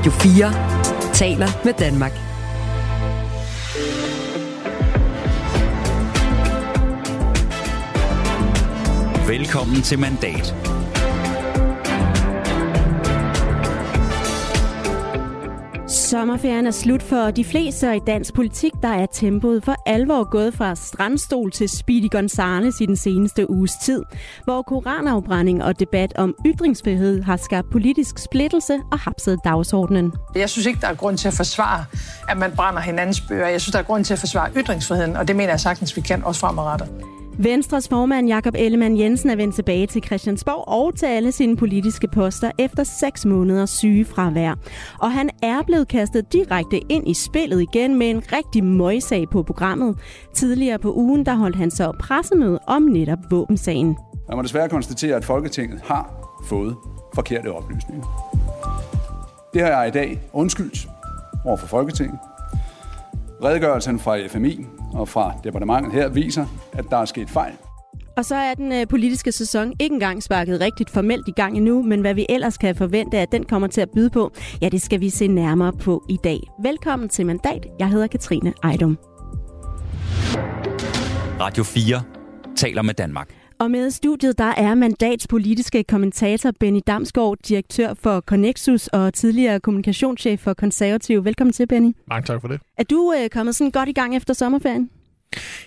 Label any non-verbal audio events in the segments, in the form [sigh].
Radio 4 taler med Danmark. Velkommen til Mandat. Sommerferien er slut for de fleste, og i dansk politik der er tempoet for alvor gået fra strandstol til Speedy Gonzales i den seneste uges tid, hvor koranafbrænding og debat om ytringsfrihed har skabt politisk splittelse og hapset dagsordenen. Jeg synes ikke, der er grund til at forsvare, at man brænder hinandens bøger. Jeg synes, der er grund til at forsvare ytringsfriheden, og det mener jeg sagtens, vi kan også fremadrettet. Venstres formand Jakob Ellemann Jensen er vendt tilbage til Christiansborg og til alle sine politiske poster efter seks måneders sygefravær. Og han er blevet kastet direkte ind i spillet igen med en rigtig møjsag på programmet. Tidligere på ugen der holdt han så pressemøde om netop våbensagen. Man må desværre konstatere, at Folketinget har fået forkerte oplysninger. Det har jeg i dag undskyldt over for Folketinget. Redegørelsen fra FMI og fra departementet her viser, at der er sket fejl. Og så er den øh, politiske sæson ikke engang sparket rigtigt formelt i gang endnu, men hvad vi ellers kan forvente, at den kommer til at byde på, ja, det skal vi se nærmere på i dag. Velkommen til Mandat. Jeg hedder Katrine Ejdom. Radio 4 taler med Danmark. Og med studiet, der er mandats politiske kommentator Benny Damsgaard, direktør for Connexus og tidligere kommunikationschef for Konservativ. Velkommen til, Benny. Mange tak for det. Er du øh, kommet sådan godt i gang efter sommerferien?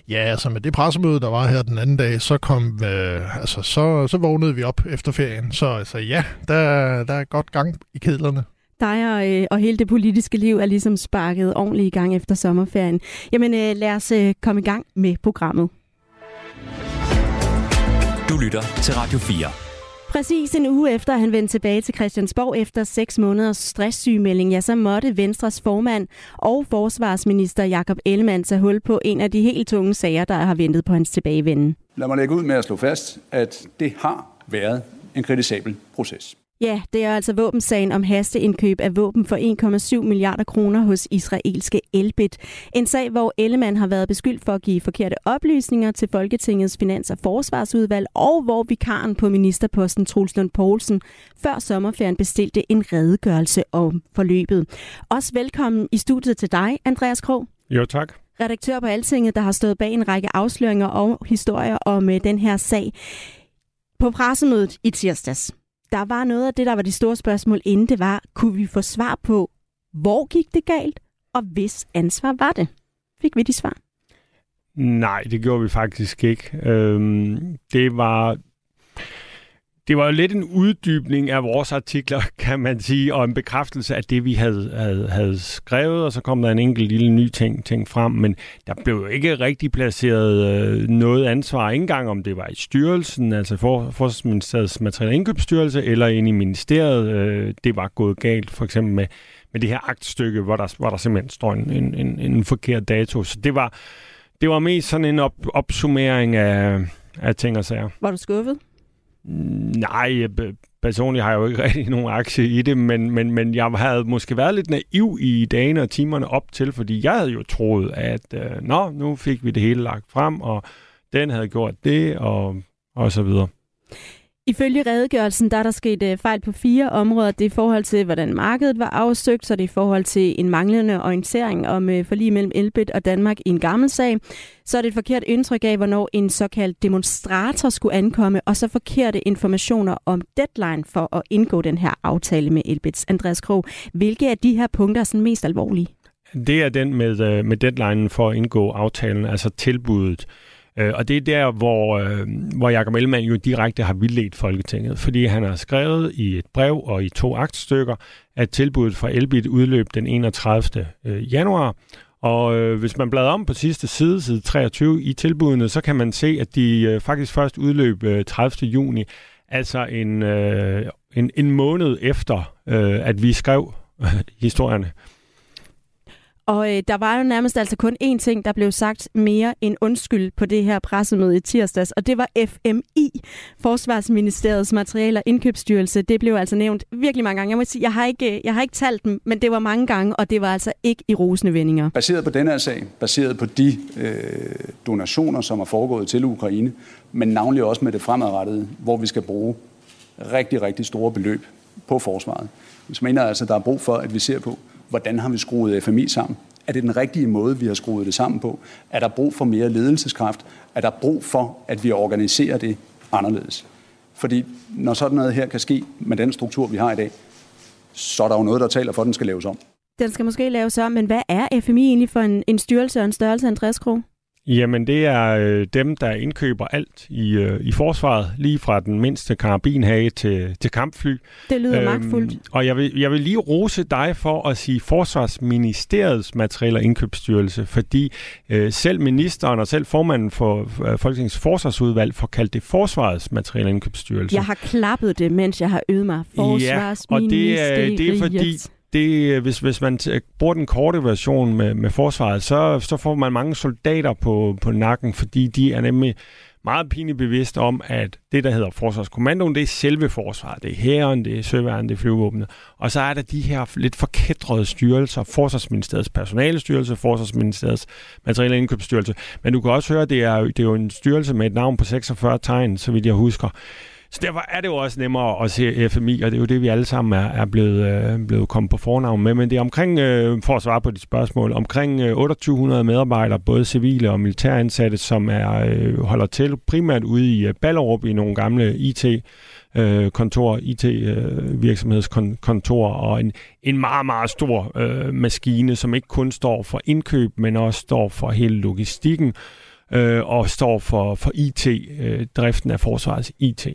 Ja, altså med det pressemøde, der var her den anden dag, så kom, øh, altså, så, så vågnede vi op efter ferien. Så altså, ja, der, der er godt gang i kedlerne dig og, øh, og hele det politiske liv er ligesom sparket ordentligt i gang efter sommerferien. Jamen øh, lad os øh, komme i gang med programmet. Du lytter til Radio 4. Præcis en uge efter, at han vendte tilbage til Christiansborg efter seks måneders stresssygemelding, ja, så måtte Venstres formand og forsvarsminister Jakob Ellemann tage hul på en af de helt tunge sager, der har ventet på hans tilbagevenden. Lad mig lægge ud med at slå fast, at det har været en kritisabel proces. Ja, det er altså våbensagen om hasteindkøb af våben for 1,7 milliarder kroner hos israelske Elbit. En sag, hvor Ellemann har været beskyldt for at give forkerte oplysninger til Folketingets Finans- og Forsvarsudvalg, og hvor vikaren på ministerposten Truls Lund Poulsen før sommerferien bestilte en redegørelse om forløbet. Også velkommen i studiet til dig, Andreas Krog. Jo, tak redaktør på Altinget, der har stået bag en række afsløringer og historier om øh, den her sag. På pressemødet i tirsdags, der var noget af det, der var det store spørgsmål inden, det var, kunne vi få svar på, hvor gik det galt, og hvis ansvar var det? Fik vi de svar? Nej, det gjorde vi faktisk ikke. Øhm, det var det var jo lidt en uddybning af vores artikler, [laughs] kan man sige, og en bekræftelse af det, vi havde, havde, havde skrevet, og så kom der en enkelt lille ny ting, ting frem, men der blev jo ikke rigtig placeret øh, noget ansvar, ikke engang om det var i styrelsen, altså for, Forsvarsministeriets materielle indkøbsstyrelse, eller ind i ministeriet, øh, det var gået galt, for eksempel med, med det her aktstykke, hvor der, hvor der simpelthen står en, en, en, en forkert dato. Så det var, det var mest sådan en op, opsummering af, af ting og sager. Var du skuffet? Nej, personligt har jeg jo ikke [laughs] rigtig nogen aktie i det, men, men, men jeg havde måske været lidt naiv i dagene og timerne op til, fordi jeg havde jo troet, at øh, nå, nu fik vi det hele lagt frem, og den havde gjort det, og, og så videre. Ifølge redegørelsen, der er der sket øh, fejl på fire områder. Det er i forhold til, hvordan markedet var afsøgt, så det er i forhold til en manglende orientering om øh, forlig mellem Elbit og Danmark i en gammel sag. Så er det et forkert indtryk af, hvornår en såkaldt demonstrator skulle ankomme, og så forkerte informationer om deadline for at indgå den her aftale med Elbits. Andreas Krog, hvilke af de her punkter er sådan mest alvorlige? Det er den med, øh, med deadline for at indgå aftalen, altså tilbuddet. Øh, og det er der, hvor, øh, hvor Jacob Ellemann jo direkte har vildledt Folketinget, fordi han har skrevet i et brev og i to aktstykker, at tilbuddet fra Elbit udløb den 31. Øh, januar, og øh, hvis man bladrer om på sidste side, side 23 i tilbudene, så kan man se, at de øh, faktisk først udløb øh, 30. juni, altså en, øh, en, en måned efter, øh, at vi skrev [laughs] historierne. Og øh, der var jo nærmest altså kun én ting, der blev sagt mere end undskyld på det her pressemøde i tirsdags, og det var FMI, Forsvarsministeriets Materialer og Indkøbsstyrelse. Det blev altså nævnt virkelig mange gange. Jeg må sige, jeg har ikke, øh, jeg har ikke talt dem, men det var mange gange, og det var altså ikke i rosende vendinger. Baseret på den her sag, baseret på de øh, donationer, som er foregået til Ukraine, men navnlig også med det fremadrettede, hvor vi skal bruge rigtig, rigtig store beløb på forsvaret, så mener jeg altså, at der er brug for, at vi ser på, hvordan har vi skruet øh, FMI sammen? Er det den rigtige måde, vi har skruet det sammen på? Er der brug for mere ledelseskraft? Er der brug for, at vi organiserer det anderledes? Fordi når sådan noget her kan ske med den struktur, vi har i dag, så er der jo noget, der taler for, at den skal laves om. Den skal måske laves om, men hvad er FMI egentlig for en, en styrelse og en størrelse Andreas en 60 Jamen, det er øh, dem, der indkøber alt i, øh, i forsvaret, lige fra den mindste karabinhage til, til kampfly. Det lyder øhm, magtfuldt. Og jeg vil, jeg vil lige rose dig for at sige Forsvarsministeriets materiel- og indkøbsstyrelse, fordi øh, selv ministeren og selv formanden for øh, Folketingets forsvarsudvalg får kaldt det Forsvarets materiel- og indkøbsstyrelse. Jeg har klappet det, mens jeg har øvet mig. Forsvarsministeriet. Ja, og det, det er fordi, det, øh, hvis, hvis man bruger den korte version med, med forsvaret, så, så får man mange soldater på, på nakken, fordi de er nemlig meget pinligt bevidst om, at det, der hedder Forsvarskommandoen, det er selve forsvaret. Det er hæren, det er søværen, det er flyvåbnet. Og så er der de her lidt forkædrede styrelser, Forsvarsministeriets personalestyrelse, Forsvarsministeriets materielle indkøbsstyrelse. Men du kan også høre, at det er, det er jo en styrelse med et navn på 46 tegn, så vidt jeg husker. Så derfor er det jo også nemmere at se FMI, og det er jo det, vi alle sammen er, er blevet, øh, blevet kommet på fornavn med. Men det er omkring, øh, for at svare på dit spørgsmål, omkring øh, 2800 medarbejdere, både civile og militæransatte, som er øh, holder til primært ude i øh, Ballerup i nogle gamle IT øh, kontor, IT-virksomhedskontor øh, og en, en meget, meget stor øh, maskine, som ikke kun står for indkøb, men også står for hele logistikken øh, og står for, for IT, øh, driften af forsvarets IT.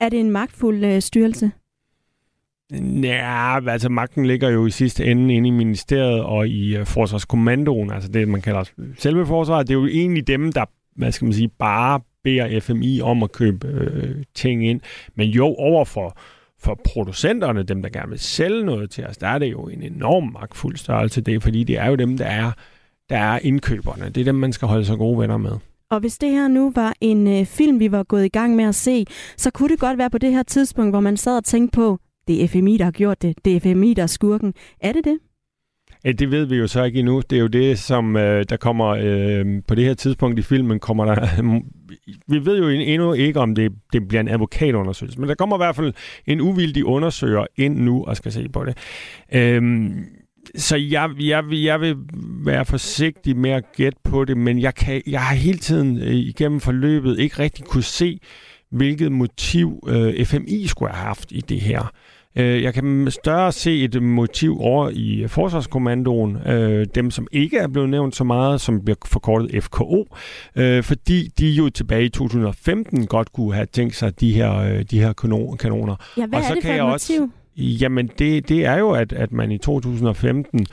Er det en magtfuld øh, styrelse? Ja, altså magten ligger jo i sidste ende inde i ministeriet og i øh, forsvarskommandoen, altså det, man kalder selve forsvaret. Det er jo egentlig dem, der, hvad skal man sige, bare beder FMI om at købe øh, ting ind. Men jo, overfor for, for producenterne, dem der gerne vil sælge noget til os, der er det jo en enorm magtfuld størrelse. Det er, fordi det er jo dem, der er, der er indkøberne. Det er dem, man skal holde sig gode venner med. Og hvis det her nu var en øh, film, vi var gået i gang med at se, så kunne det godt være på det her tidspunkt, hvor man sad og tænkte på, det er FMI, der har gjort det. Det er FMI, der er skurken. Er det det? Ja, det ved vi jo så ikke endnu. Det er jo det, som øh, der kommer øh, på det her tidspunkt i filmen, kommer der... [laughs] vi ved jo endnu ikke, om det, det bliver en advokatundersøgelse, men der kommer i hvert fald en uvildig undersøger ind nu og skal se på det. Øh, så jeg, jeg, jeg vil være forsigtig med at gætte på det, men jeg, kan, jeg har hele tiden øh, igennem forløbet ikke rigtig kunne se, hvilket motiv øh, FMI skulle have haft i det her. Øh, jeg kan større se et motiv over i Forsvarskommandoen, øh, dem som ikke er blevet nævnt så meget, som bliver forkortet FKO, øh, fordi de jo tilbage i 2015 godt kunne have tænkt sig de her, øh, de her kanoner. Ja, hvad Og så er det kan for et jeg motiv? Også, Jamen, det, det er jo, at, at man i 2015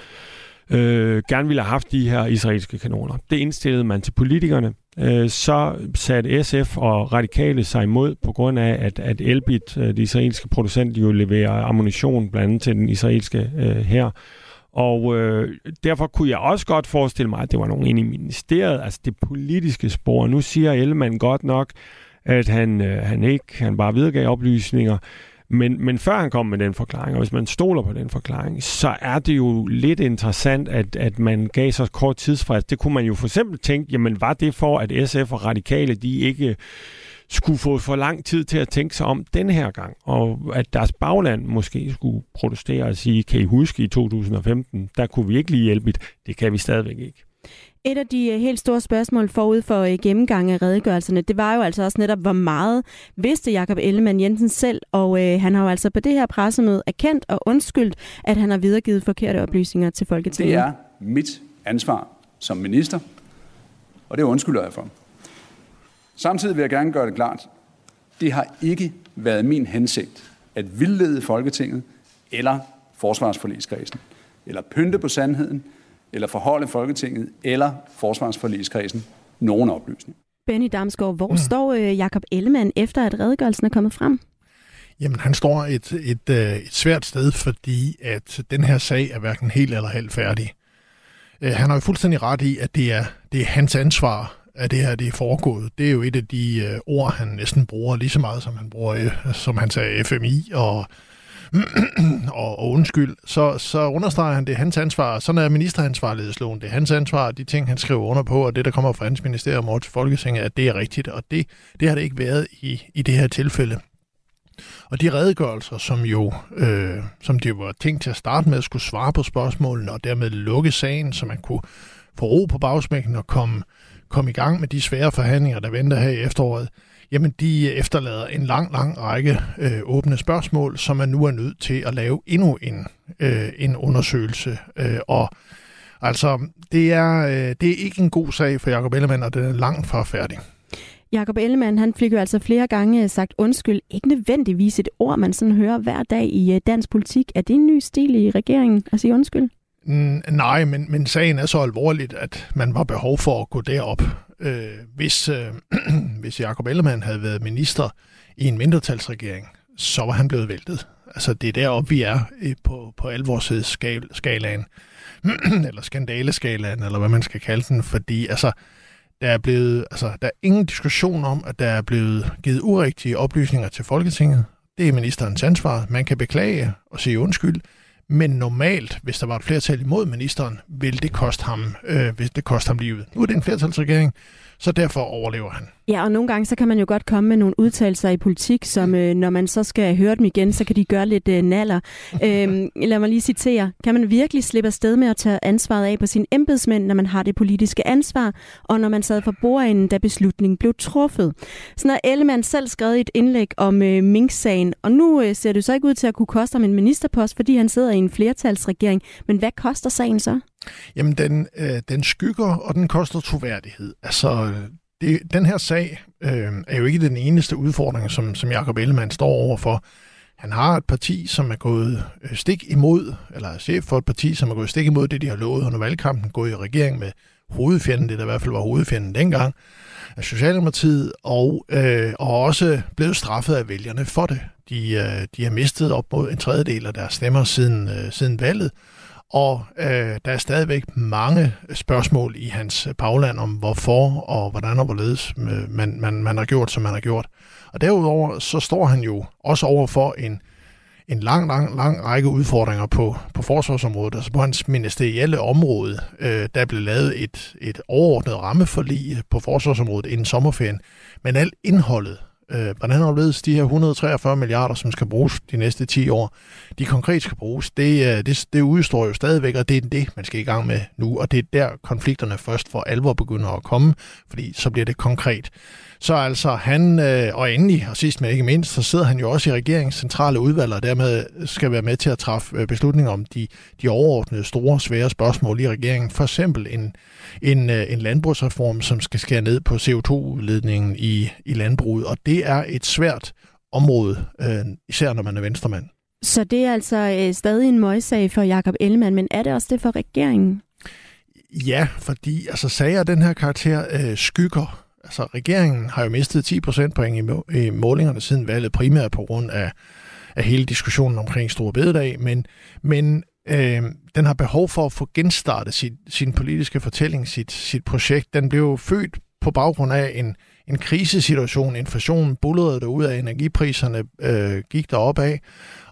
øh, gerne ville have haft de her israelske kanoner. Det indstillede man til politikerne. Øh, så satte SF og radikale sig imod på grund af, at, at Elbit, øh, det israelske producent, jo leverer ammunition blandt andet til den israelske øh, her. Og øh, derfor kunne jeg også godt forestille mig, at det var nogen inde i ministeriet, altså det politiske spor. Nu siger Ellemann godt nok, at han, øh, han ikke han bare videregav oplysninger. Men, men før han kom med den forklaring, og hvis man stoler på den forklaring, så er det jo lidt interessant, at, at man gav så kort tidsfrist. Det kunne man jo for eksempel tænke, jamen var det for, at SF og Radikale, de ikke skulle få for lang tid til at tænke sig om den her gang, og at deres bagland måske skulle protestere og sige, kan I huske i 2015, der kunne vi ikke lige hjælpe det kan vi stadigvæk ikke. Et af de øh, helt store spørgsmål forud for øh, gennemgang af redegørelserne, det var jo altså også netop, hvor meget vidste Jakob Ellemann Jensen selv, og øh, han har jo altså på det her pressemøde erkendt og undskyldt, at han har videregivet forkerte oplysninger til Folketinget. Det er mit ansvar som minister, og det undskylder jeg for. Samtidig vil jeg gerne gøre det klart, det har ikke været min hensigt at vildlede Folketinget eller forsvarsforligskredsen, eller pynte på sandheden, eller forholde Folketinget eller forsvarsforligskredsen nogen oplysning. Benny Damsgaard, hvor mm. står øh, Jakob Ellemann efter, at redegørelsen er kommet frem? Jamen, han står et, et, øh, et svært sted, fordi at den her sag er hverken helt eller halvt færdig. Øh, han har jo fuldstændig ret i, at det er, det er hans ansvar, at det her det er foregået. Det er jo et af de øh, ord, han næsten bruger lige så meget, som han bruger, øh, som han sagde, FMI og [clears throat] og, og undskyld, så, så understreger han, det er hans ansvar. Sådan er ministeransvarlighedsloven. Det er hans ansvar, de ting, han skriver under på, og det, der kommer fra hans ministerium over til Folketinget, at det er rigtigt, og det, det har det ikke været i, i det her tilfælde. Og de redegørelser, som jo, øh, som de var tænkt til at starte med, skulle svare på spørgsmålene og dermed lukke sagen, så man kunne få ro på bagsmækken og komme, komme i gang med de svære forhandlinger, der venter her i efteråret, jamen de efterlader en lang, lang række øh, åbne spørgsmål, som man nu er nødt til at lave endnu en, øh, en undersøgelse. Øh, og altså, det er, øh, det er ikke en god sag for Jacob Ellemann, og den er langt fra færdig. Jakob Ellemann, han fik jo altså flere gange sagt undskyld. Ikke nødvendigvis et ord, man sådan hører hver dag i øh, dansk politik. Er det en ny stil i regeringen at sige undskyld? Mm, nej, men, men sagen er så alvorligt, at man var behov for at gå derop. Øh, hvis, øh, [clears throat] hvis Jakob Ellemann havde været minister i en mindretalsregering, så var han blevet væltet. Altså, det er deroppe, vi er på, på alvorshedsskalaen, [clears throat] eller skandaleskalaen, eller hvad man skal kalde den, fordi altså, der er, blevet, altså, der er ingen diskussion om, at der er blevet givet urigtige oplysninger til Folketinget. Det er ministerens ansvar. Man kan beklage og sige undskyld. Men normalt, hvis der var et flertal imod ministeren, vil det koste ham, øh, hvis det koste ham livet. Nu er det en flertalsregering, så derfor overlever han. Ja, og nogle gange så kan man jo godt komme med nogle udtalelser i politik, som øh, når man så skal høre dem igen, så kan de gøre lidt øh, naller. [laughs] øhm, lad mig lige citere. Kan man virkelig slippe afsted med at tage ansvaret af på sine embedsmænd, når man har det politiske ansvar, og når man sad for bordenden, da beslutningen blev truffet? Sådan har Ellemann selv skrevet et indlæg om øh, Mink-sagen, og nu øh, ser det så ikke ud til at kunne koste ham en ministerpost, fordi han sidder i en flertalsregering. Men hvad koster sagen så? Jamen, den, øh, den skygger, og den koster troværdighed. Altså, det, den her sag øh, er jo ikke den eneste udfordring, som, som Jacob Ellemann står overfor. Han har et parti, som er gået øh, stik imod, eller er chef for et parti, som er gået stik imod det, de har lovet under valgkampen, gået i regering med hovedfjenden, det der i hvert fald var hovedfjenden dengang, af Socialdemokratiet, og, øh, og også blevet straffet af vælgerne for det. De, øh, de har mistet op mod en tredjedel af deres stemmer siden, øh, siden valget, og øh, der er stadigvæk mange spørgsmål i hans øh, bagland om, hvorfor og hvordan og hvorledes øh, man, man, man har gjort, som man har gjort. Og derudover så står han jo også over for en, en lang, lang, lang række udfordringer på, på forsvarsområdet, altså på hans ministerielle område. Øh, der blev lavet et, et overordnet rammeforlig på forsvarsområdet inden sommerferien, men alt indholdet øh, hvordan overledes de her 143 milliarder, som skal bruges de næste 10 år, de konkret skal bruges, det, øh, det, det udstår jo stadigvæk, og det er det, man skal i gang med nu, og det er der konflikterne først for alvor begynder at komme, fordi så bliver det konkret. Så altså han, øh, og endelig, og sidst men ikke mindst, så sidder han jo også i regeringens centrale udvalg, og dermed skal være med til at træffe øh, beslutninger om de, de overordnede store, svære spørgsmål i regeringen. For eksempel en, en, øh, en landbrugsreform, som skal skære ned på CO2-udledningen i, i landbruget, og det er et svært område, øh, især når man er venstremand. Så det er altså øh, stadig en møgssag for Jakob Ellemann, men er det også det for regeringen? Ja, fordi altså, sager af den her karakter øh, skygger Altså, regeringen har jo mistet 10 procentpoint i, i målingerne siden valget, primært på grund af, af hele diskussionen omkring Store Bededag, men, men øh, den har behov for at få genstartet sit, sin politiske fortælling, sit, sit projekt. Den blev født på baggrund af en, en krisesituation. Inflationen bullerede ud af energipriserne, øh, gik derop af,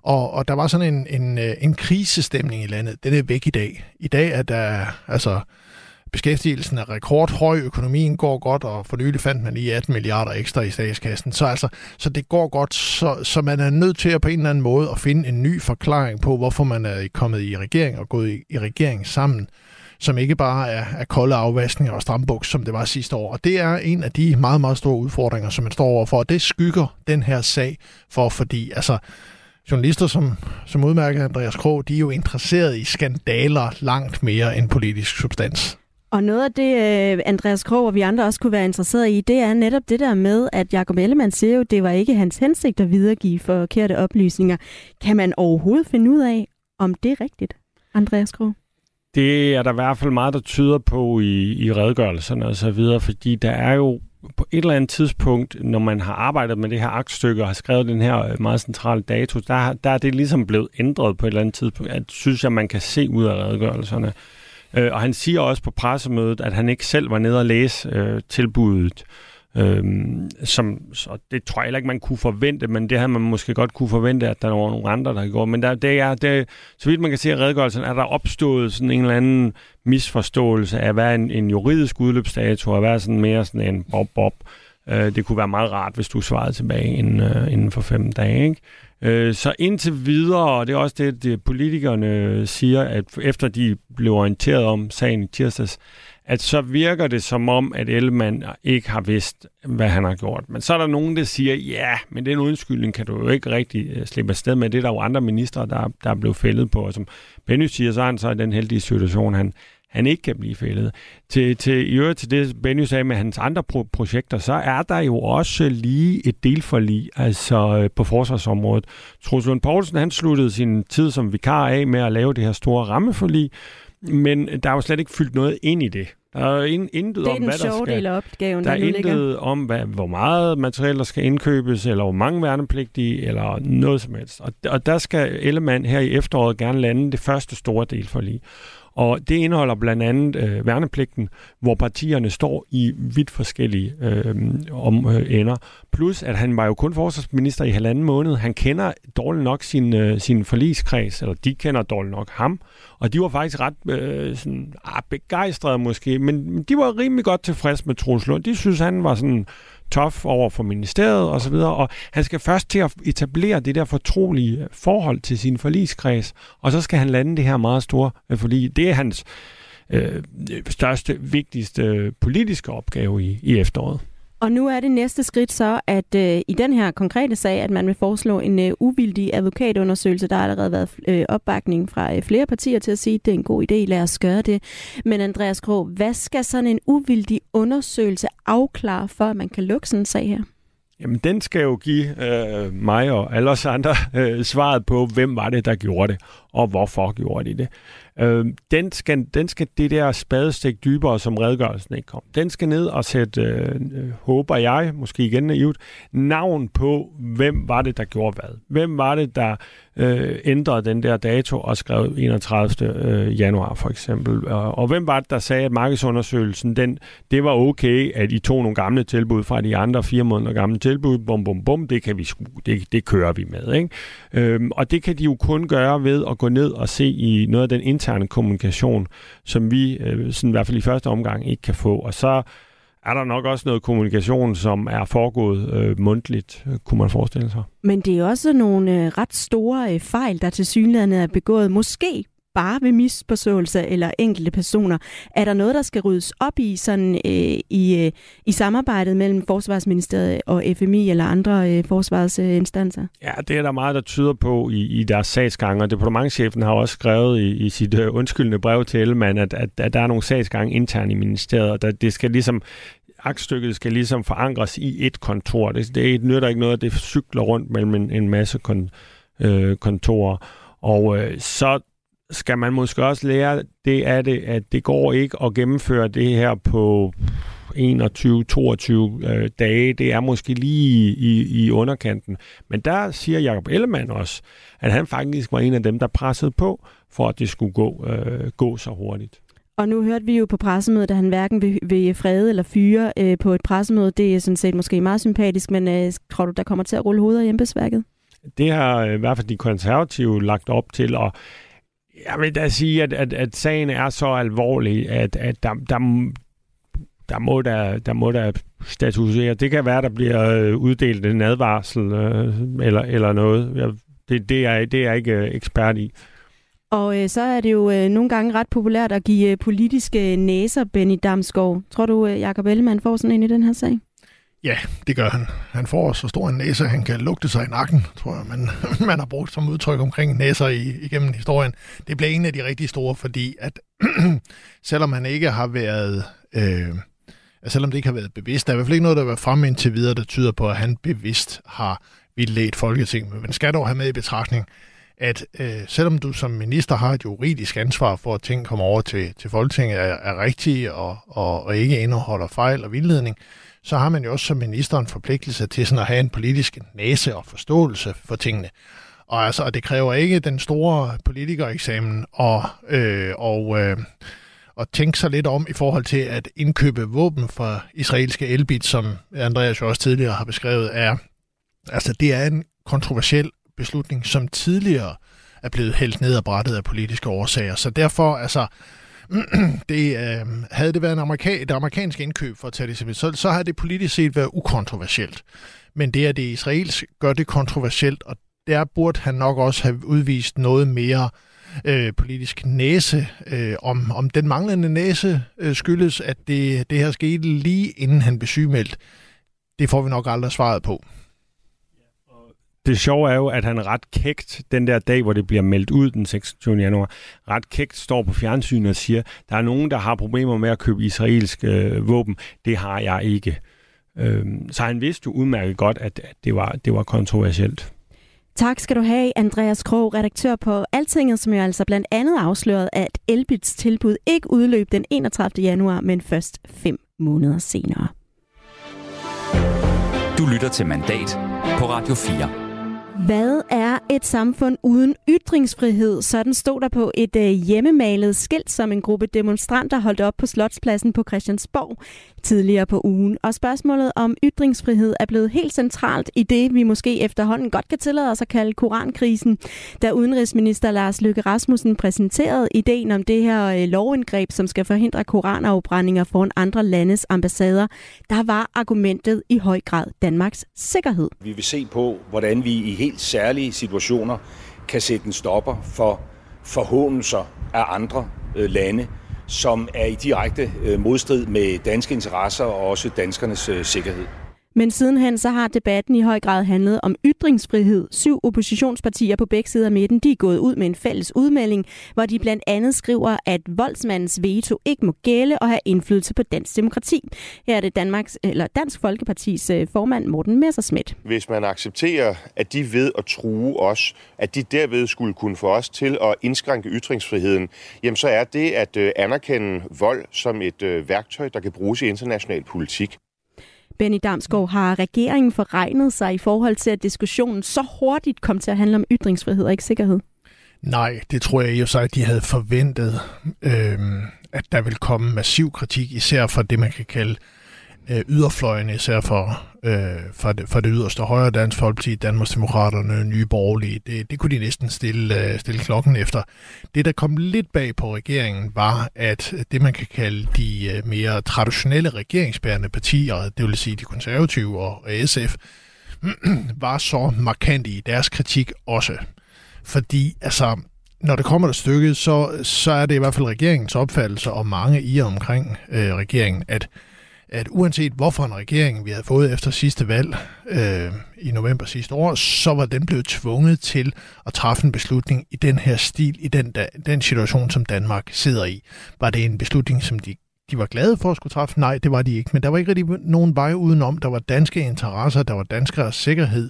og, og der var sådan en, en, øh, en krisestemning i landet. Den er væk i dag. I dag er der, altså, Beskæftigelsen er rekordhøj, økonomien går godt, og for nylig fandt man lige 18 milliarder ekstra i statskassen. Så, altså, så det går godt, så, så man er nødt til at på en eller anden måde at finde en ny forklaring på, hvorfor man er kommet i regering og gået i, i regering sammen som ikke bare er, er kolde afvaskninger og strambuks, som det var sidste år. Og det er en af de meget, meget store udfordringer, som man står overfor, og det skygger den her sag for, fordi altså, journalister som, som udmærker Andreas Krog, de er jo interesseret i skandaler langt mere end politisk substans. Og noget af det, øh, Andreas Krog og vi andre også kunne være interesseret i, det er netop det der med, at Jacob Ellemann siger jo, det var ikke hans hensigt at videregive forkerte oplysninger. Kan man overhovedet finde ud af, om det er rigtigt, Andreas Krog? Det er der i hvert fald meget, der tyder på i, i redegørelserne og så videre, fordi der er jo på et eller andet tidspunkt, når man har arbejdet med det her aktstykke og har skrevet den her øh, meget centrale dato, der, der er det ligesom blevet ændret på et eller andet tidspunkt. Jeg synes jeg, man kan se ud af redegørelserne. Øh, og han siger også på pressemødet, at han ikke selv var nede og læse øh, tilbuddet. Øhm, som, så det tror jeg heller ikke, man kunne forvente, men det havde man måske godt kunne forvente, at der var nogle andre, der gjorde. Men der, det er, det, så vidt man kan se i redegørelsen, er der opstået sådan en eller anden misforståelse af, hvad en, en juridisk udløbsdato, og hvad er sådan mere sådan en bob-bob Øh, det kunne være meget rart, hvis du svarede tilbage inden, øh, inden for fem dage. Ikke? Øh, så indtil videre, og det er også det, det politikerne siger, at efter de blev orienteret om sagen i tirsdags, at så virker det som om, at Ellemann ikke har vidst, hvad han har gjort. Men så er der nogen, der siger, ja, men den undskyldning kan du jo ikke rigtig øh, slippe afsted med. Det er der jo andre ministre, der, der er blevet fældet på. Og som Benny siger, så er han så i den heldige situation, han, han ikke kan blive fældet. Til, til, I øvrigt til det, Benny sagde med hans andre pro- projekter, så er der jo også lige et delforlig altså øh, på forsvarsområdet. Troels Lund Poulsen, han sluttede sin tid som vikar af med at lave det her store rammeforlig, men der er jo slet ikke fyldt noget ind i det. Der er in, intet Det er om, hvad der skal... del af opgaven, Der der er nu ligger. intet om, hvad, hvor meget materiel, der skal indkøbes, eller hvor mange værnepligtige, eller noget som helst. Og, og der skal Ellemann her i efteråret gerne lande det første store del for lige. Og det indeholder blandt andet øh, værnepligten, hvor partierne står i vidt forskellige øh, om, øh, ender. Plus, at han var jo kun forsvarsminister i halvanden måned. Han kender dårligt nok sin, øh, sin forligskreds, eller de kender dårligt nok ham. Og de var faktisk ret øh, sådan, ah, begejstrede måske, men de var rimelig godt tilfredse med Troels Lund. De synes, han var sådan tof over for ministeriet og så videre, og han skal først til at etablere det der fortrolige forhold til sin forligskreds, og så skal han lande det her meget store øh, forlig. Det er hans øh, største, vigtigste øh, politiske opgave i, i efteråret. Og nu er det næste skridt så, at øh, i den her konkrete sag, at man vil foreslå en øh, uvildig advokatundersøgelse. Der har allerede været øh, opbakning fra øh, flere partier til at sige, at det er en god idé, lad os gøre det. Men Andreas Grå, hvad skal sådan en uvildig undersøgelse afklare, for at man kan lukke sådan en sag her? Jamen, den skal jo give øh, mig og alle os andre øh, svaret på, hvem var det, der gjorde det, og hvorfor gjorde de det. Øh, den, skal, den skal det der spadestik dybere, som redegørelsen ikke kom. Den skal ned og sætte, øh, øh, håber jeg, måske igen naivt, navn på, hvem var det, der gjorde hvad. Hvem var det, der øh, ændrede den der dato og skrev 31. Øh, januar for eksempel. Og, og hvem var det, der sagde, at markedsundersøgelsen, den, det var okay, at I tog nogle gamle tilbud fra de andre fire måneder gamle tilbud, bum, bum, bum, det kan vi sku, det, det kører vi med. Ikke? Øhm, og det kan de jo kun gøre ved at gå ned og se i noget af den interne kommunikation, som vi øh, sådan i hvert fald i første omgang ikke kan få. Og så er der nok også noget kommunikation, som er foregået øh, mundtligt, øh, kunne man forestille sig. Men det er også nogle øh, ret store øh, fejl, der til synligheden er begået. Måske bare ved misforståelser eller enkelte personer. Er der noget, der skal ryddes op i sådan øh, i, øh, i samarbejdet mellem Forsvarsministeriet og FMI eller andre øh, forsvarsinstanser? Ja, det er der meget, der tyder på i, i deres sagsgange, og departementchefen har også skrevet i, i sit øh, undskyldende brev til Ellemann, at, at, at der er nogle sagsgange internt i ministeriet, og der, det skal ligesom aktstykket skal ligesom forankres i et kontor. Det, det nytter ikke noget, at det cykler rundt mellem en, en masse kon, øh, kontorer. Og øh, så skal man måske også lære det af det, at det går ikke at gennemføre det her på 21-22 øh, dage. Det er måske lige i, i underkanten. Men der siger Jacob Ellemann også, at han faktisk var en af dem, der pressede på, for at det skulle gå, øh, gå så hurtigt. Og nu hørte vi jo på pressemødet, at han hverken vil, vil frede eller fyre øh, på et pressemøde. Det er sådan set måske meget sympatisk, men øh, tror du, der kommer til at rulle hovedet i embedsværket? Det har øh, i hvert fald de konservative lagt op til, og jeg vil da sige, at, at, at sagen er så alvorlig, at, at der, der, der må der, der må der statusere. Det kan være, der bliver øh, uddelt en advarsel øh, eller, eller noget. Jeg, det, det, er, det er jeg ikke øh, ekspert i. Og øh, så er det jo øh, nogle gange ret populært at give øh, politiske øh, næser, Benny Damsgaard. Tror du, øh, Jacob Ellemann får sådan en i den her sag? Ja, det gør han. Han får så stor en næse, at han kan lugte sig i nakken, tror jeg, man, [laughs] man har brugt som udtryk omkring næser i, igennem historien. Det bliver en af de rigtig store, fordi at [clears throat] selvom han ikke har været... Øh, selvom det ikke har været bevidst, der er i hvert fald ikke noget, der har været fremme indtil videre, der tyder på, at han bevidst har vildledt Folketinget. Men man skal dog have med i betragtning, at øh, selvom du som minister har et juridisk ansvar for, at ting kommer over til, til Folketinget er, er rigtige og, og, og ikke indeholder fejl og vildledning, så har man jo også som minister en forpligtelse til sådan at have en politisk næse og forståelse for tingene. Og altså, og det kræver ikke den store politikereksamen og, øh, og, øh, og tænke sig lidt om i forhold til at indkøbe våben fra israelske Elbit, som Andreas jo også tidligere har beskrevet, er, altså det er en kontroversiel beslutning, som tidligere er blevet hældt ned og brættet af politiske årsager. Så derfor, altså, [clears throat] det, øh, havde det været en amerika- et amerikansk indkøb, for at tage det så, så har det politisk set været ukontroversielt. Men det, at det israelsk, gør det kontroversielt, og der burde han nok også have udvist noget mere øh, politisk næse. Øh, om, om den manglende næse øh, skyldes, at det, det her skete lige inden han blev sygemeldt, det får vi nok aldrig svaret på. Det sjove er jo, at han ret kægt, den der dag, hvor det bliver meldt ud den 26. januar, ret kægt står på fjernsynet og siger, der er nogen, der har problemer med at købe israelske øh, våben. Det har jeg ikke. Øh, så han vidste jo udmærket godt, at, at det, var, det var kontroversielt. Tak skal du have, Andreas Krog, redaktør på Altinget, som jo altså blandt andet afslørede, at Elbits tilbud ikke udløb den 31. januar, men først fem måneder senere. Du lytter til Mandat på Radio 4. Hvad er et samfund uden ytringsfrihed? Sådan stod der på et øh, hjemmemalet skilt, som en gruppe demonstranter holdt op på Slotspladsen på Christiansborg tidligere på ugen. Og spørgsmålet om ytringsfrihed er blevet helt centralt i det, vi måske efterhånden godt kan tillade os at kalde korankrisen. Da udenrigsminister Lars Løkke Rasmussen præsenterede ideen om det her øh, lovindgreb, som skal forhindre koranafbrændinger foran andre landes ambassader, der var argumentet i høj grad Danmarks sikkerhed. Vi vil se på, hvordan vi i helt særlige situationer kan sætte en stopper for forhåndelser af andre øh, lande, som er i direkte øh, modstrid med danske interesser og også danskernes øh, sikkerhed. Men sidenhen så har debatten i høj grad handlet om ytringsfrihed. Syv oppositionspartier på begge sider af midten de er gået ud med en fælles udmelding, hvor de blandt andet skriver, at voldsmandens veto ikke må gælde og have indflydelse på dansk demokrati. Her er det Danmarks, eller Dansk Folkepartis øh, formand Morten Messerschmidt. Hvis man accepterer, at de ved at true os, at de derved skulle kunne få os til at indskrænke ytringsfriheden, jamen så er det at øh, anerkende vold som et øh, værktøj, der kan bruges i international politik. Benny Damsgaard, har regeringen forregnet sig i forhold til, at diskussionen så hurtigt kom til at handle om ytringsfrihed og ikke sikkerhed? Nej, det tror jeg jo så, at de havde forventet, øh, at der vil komme massiv kritik, især for det, man kan kalde øh, Øh, yderfløjene, især for, øh, for, det, for det yderste højre, Dansk Folkeparti, Danmarksdemokraterne, Nye Borgerlige. Det, det kunne de næsten stille, øh, stille klokken efter. Det, der kom lidt bag på regeringen, var, at det, man kan kalde de øh, mere traditionelle regeringsbærende partier, det vil sige de konservative og SF, [clears throat] var så markant i deres kritik også. Fordi, altså, når det kommer til stykket, så, så er det i hvert fald regeringens opfattelse, og mange i og omkring øh, regeringen, at at uanset hvorfor en regering vi havde fået efter sidste valg øh, i november sidste år, så var den blevet tvunget til at træffe en beslutning i den her stil, i den, den situation, som Danmark sidder i. Var det en beslutning, som de de var glade for at skulle træffe? Nej, det var de ikke. Men der var ikke rigtig nogen vej udenom. Der var danske interesser, der var danskere sikkerhed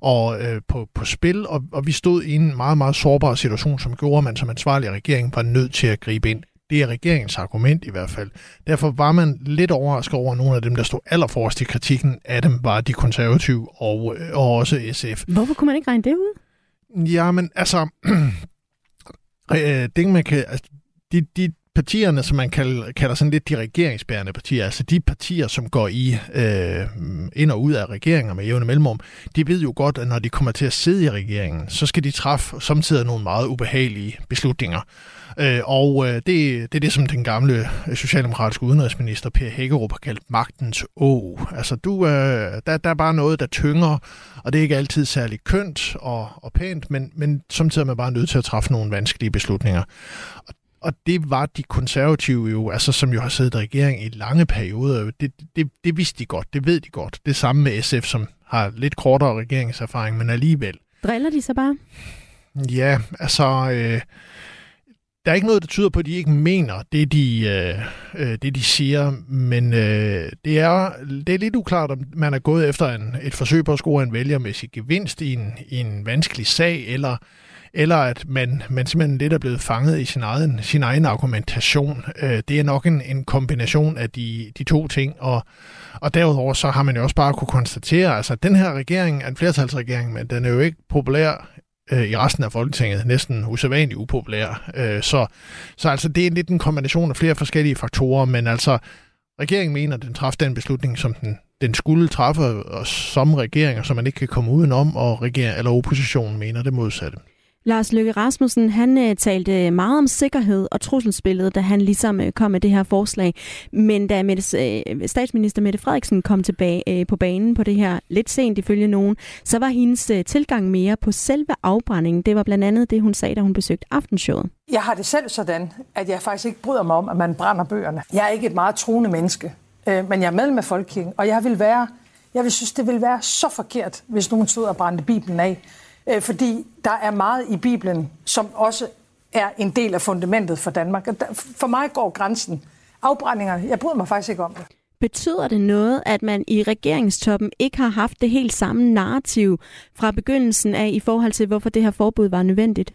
og øh, på, på spil, og, og vi stod i en meget, meget sårbar situation, som gjorde, at man som ansvarlig regering var nødt til at gribe ind. Det er regeringens argument i hvert fald. Derfor var man lidt overrasket over, at nogle af dem, der stod allerforrest i kritikken af dem, var de konservative og, og også SF. Hvorfor kunne man ikke regne det ud? Ja, men altså, [clears throat] det man kan, altså de, de partierne, som man kalder, kalder sådan lidt de regeringsbærende partier, altså de partier, som går i øh, ind og ud af regeringer med jævne mellemrum, de ved jo godt, at når de kommer til at sidde i regeringen, så skal de træffe samtidig nogle meget ubehagelige beslutninger. Øh, og øh, det, det er det, som den gamle socialdemokratiske udenrigsminister Per Hækkerup har kaldt magtens å. Altså, du, øh, der, der er bare noget, der tynger, og det er ikke altid særlig kønt og, og pænt, men, men samtidig er man bare nødt til at træffe nogle vanskelige beslutninger. Og og det var de konservative jo, altså som jo har siddet i regering i lange perioder, det, det, det vidste de godt, det ved de godt. Det samme med SF, som har lidt kortere regeringserfaring, men alligevel. Driller de så bare? Ja, altså... Øh, der er ikke noget, der tyder på, at de ikke mener det, de, øh, øh, det, de siger, men øh, det, er, det er lidt uklart, om man er gået efter en, et forsøg på at score en vælgermæssig gevinst i en, i en vanskelig sag, eller, eller at man, man simpelthen lidt er blevet fanget i sin egen, sin egen argumentation. Øh, det er nok en, en kombination af de, de to ting, og, og derudover så har man jo også bare kunne konstatere, altså at den her regering er en flertalsregering, men den er jo ikke populær øh, i resten af Folketinget, næsten usædvanligt upopulær. Øh, så, så altså det er lidt en kombination af flere forskellige faktorer, men altså regeringen mener, at den træffede den beslutning, som den, den skulle træffe og som regering, som man ikke kan komme udenom, og regering, eller oppositionen mener det modsatte. Lars Løkke Rasmussen, han øh, talte øh, meget om sikkerhed og trusselsbilledet, da han ligesom øh, kom med det her forslag. Men da Mette, statsminister Mette Frederiksen kom tilbage på banen på det her lidt sent ifølge nogen, så var hendes tilgang mere på selve afbrændingen. Det var blandt andet det, hun sagde, da hun besøgte aftenshowet. Jeg har det selv sådan, at jeg faktisk ikke bryder mig om, at man brænder bøgerne. Jeg er ikke et meget troende menneske, men jeg er medlem af Folkekirken, og jeg vil være, jeg vil synes, det vil være så forkert, hvis nogen stod og brændte Bibelen af. Øh, fordi der er meget i Bibelen, som også er en del af fundamentet for Danmark. For mig går grænsen. Afbrændingerne, jeg bryder mig faktisk ikke om det. Betyder det noget, at man i regeringstoppen ikke har haft det helt samme narrativ fra begyndelsen af i forhold til, hvorfor det her forbud var nødvendigt?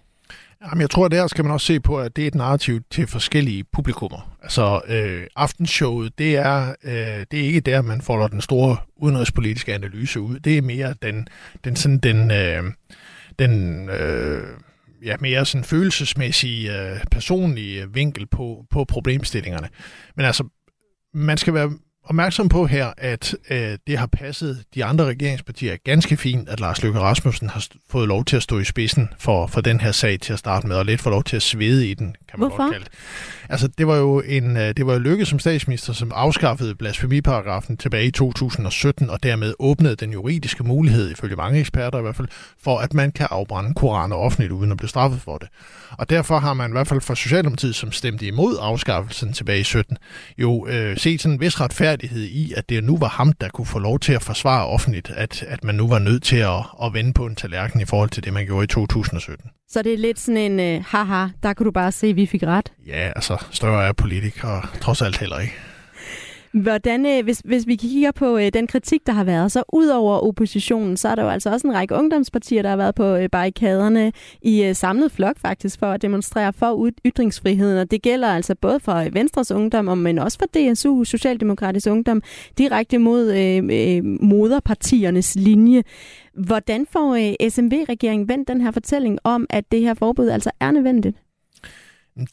Jamen, jeg tror, at der skal man også se på, at det er et narrativ til forskellige publikummer. Altså, øh, aftenshowet, det er, øh, det er ikke der, man folder den store udenrigspolitiske analyse ud. Det er mere den, den, sådan, den, øh, den øh, ja, mere sådan følelsesmæssige, øh, personlige vinkel på, på problemstillingerne. Men altså, man skal være opmærksom på her, at øh, det har passet de andre regeringspartier ganske fint, at Lars Løkke Rasmussen har fået lov til at stå i spidsen for, for den her sag til at starte med, og lidt få lov til at svede i den, kan man Hvorfor? godt kalde det. Altså, det var jo en, øh, det var jo Løkke som statsminister, som afskaffede blasfemiparagrafen tilbage i 2017, og dermed åbnede den juridiske mulighed, ifølge mange eksperter i hvert fald, for at man kan afbrænde koraner offentligt, uden at blive straffet for det. Og derfor har man i hvert fald fra Socialdemokratiet, som stemte imod afskaffelsen tilbage i 17, jo øh, set sådan en vis retfærdighed i, at det nu var ham, der kunne få lov til at forsvare offentligt, at, at man nu var nødt til at, at vende på en tallerken i forhold til det, man gjorde i 2017. Så det er lidt sådan en, øh, haha, der kunne du bare se, at vi fik ret. Ja, altså, større er politikere trods alt heller ikke. Hvordan, øh, hvis, hvis vi kigger på øh, den kritik, der har været, så ud over oppositionen, så er der jo altså også en række ungdomspartier, der har været på øh, barrikaderne i samlet flok faktisk for at demonstrere for ytringsfriheden. Og det gælder altså både for Venstres Ungdom, men også for DSU, Socialdemokratisk Ungdom, direkte mod øh, øh, moderpartiernes linje. Hvordan får øh, SMV-regeringen vendt den her fortælling om, at det her forbud altså er nødvendigt?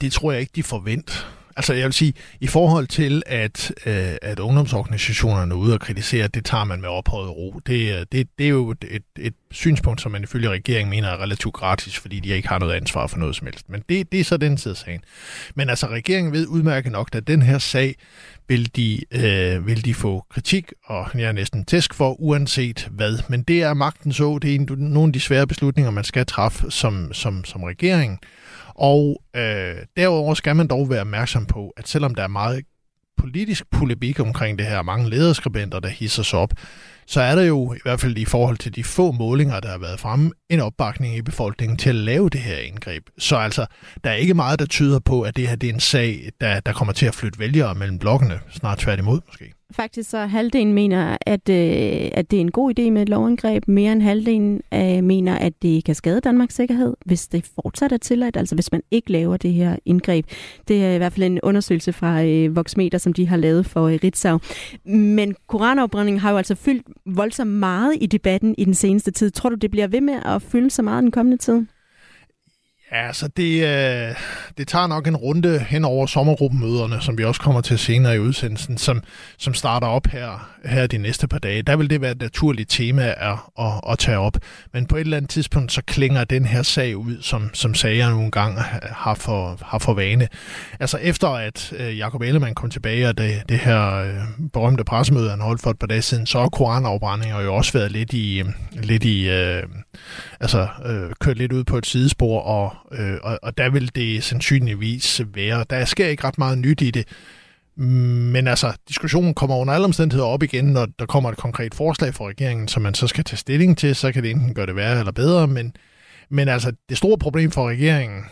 Det tror jeg ikke, de forventer. Altså jeg vil sige, i forhold til, at, øh, at ungdomsorganisationerne er ude og kritisere, det tager man med ophøjet ro. Det, øh, det, det er jo et, et, synspunkt, som man ifølge regeringen mener er relativt gratis, fordi de ikke har noget ansvar for noget som helst. Men det, det er så den side af sagen. Men altså regeringen ved udmærket nok, at den her sag vil de, øh, vil de få kritik og jeg er næsten tæsk for, uanset hvad. Men det er magten så, det er en, nogle af de svære beslutninger, man skal træffe som, som, som regering. Og øh, derudover skal man dog være opmærksom på, at selvom der er meget politisk polemik omkring det her, mange lederskribenter, der hisser sig op, så er der jo i hvert fald i forhold til de få målinger, der har været fremme, en opbakning i befolkningen til at lave det her indgreb. Så altså, der er ikke meget, der tyder på, at det her det er en sag, der, der kommer til at flytte vælgere mellem blokkene, snart tværtimod måske. Faktisk så halvdelen mener, at, øh, at det er en god idé med et lovindgreb. Mere end halvdelen øh, mener, at det kan skade Danmarks sikkerhed, hvis det fortsat er tilladt, altså hvis man ikke laver det her indgreb. Det er i hvert fald en undersøgelse fra øh, Voxmeter, som de har lavet for øh, Ritzau. Men koranafbrændingen har jo altså fyldt voldsomt meget i debatten i den seneste tid. Tror du, det bliver ved med at fylde så meget den kommende tid? Ja, altså det, øh, det tager nok en runde hen over sommergruppemøderne, som vi også kommer til senere i udsendelsen, som, som starter op her, her de næste par dage. Der vil det være et naturligt tema at, at, at tage op. Men på et eller andet tidspunkt, så klinger den her sag ud, som, som sager nogle gange har for, har for vane. Altså efter at øh, Jacob Ellemann kom tilbage, og det, det her øh, berømte pressemøde, han holdt for et par dage siden, så har koranafbrændinger jo også været lidt i, øh, lidt i øh, altså øh, kørt lidt ud på et sidespor, og Øh, og, og der vil det sandsynligvis være. Der sker ikke ret meget nyt i det. Men altså, diskussionen kommer under alle omstændigheder op igen, når der kommer et konkret forslag fra regeringen, som man så skal tage stilling til, så kan det enten gøre det værre eller bedre, men, men altså, det store problem for regeringen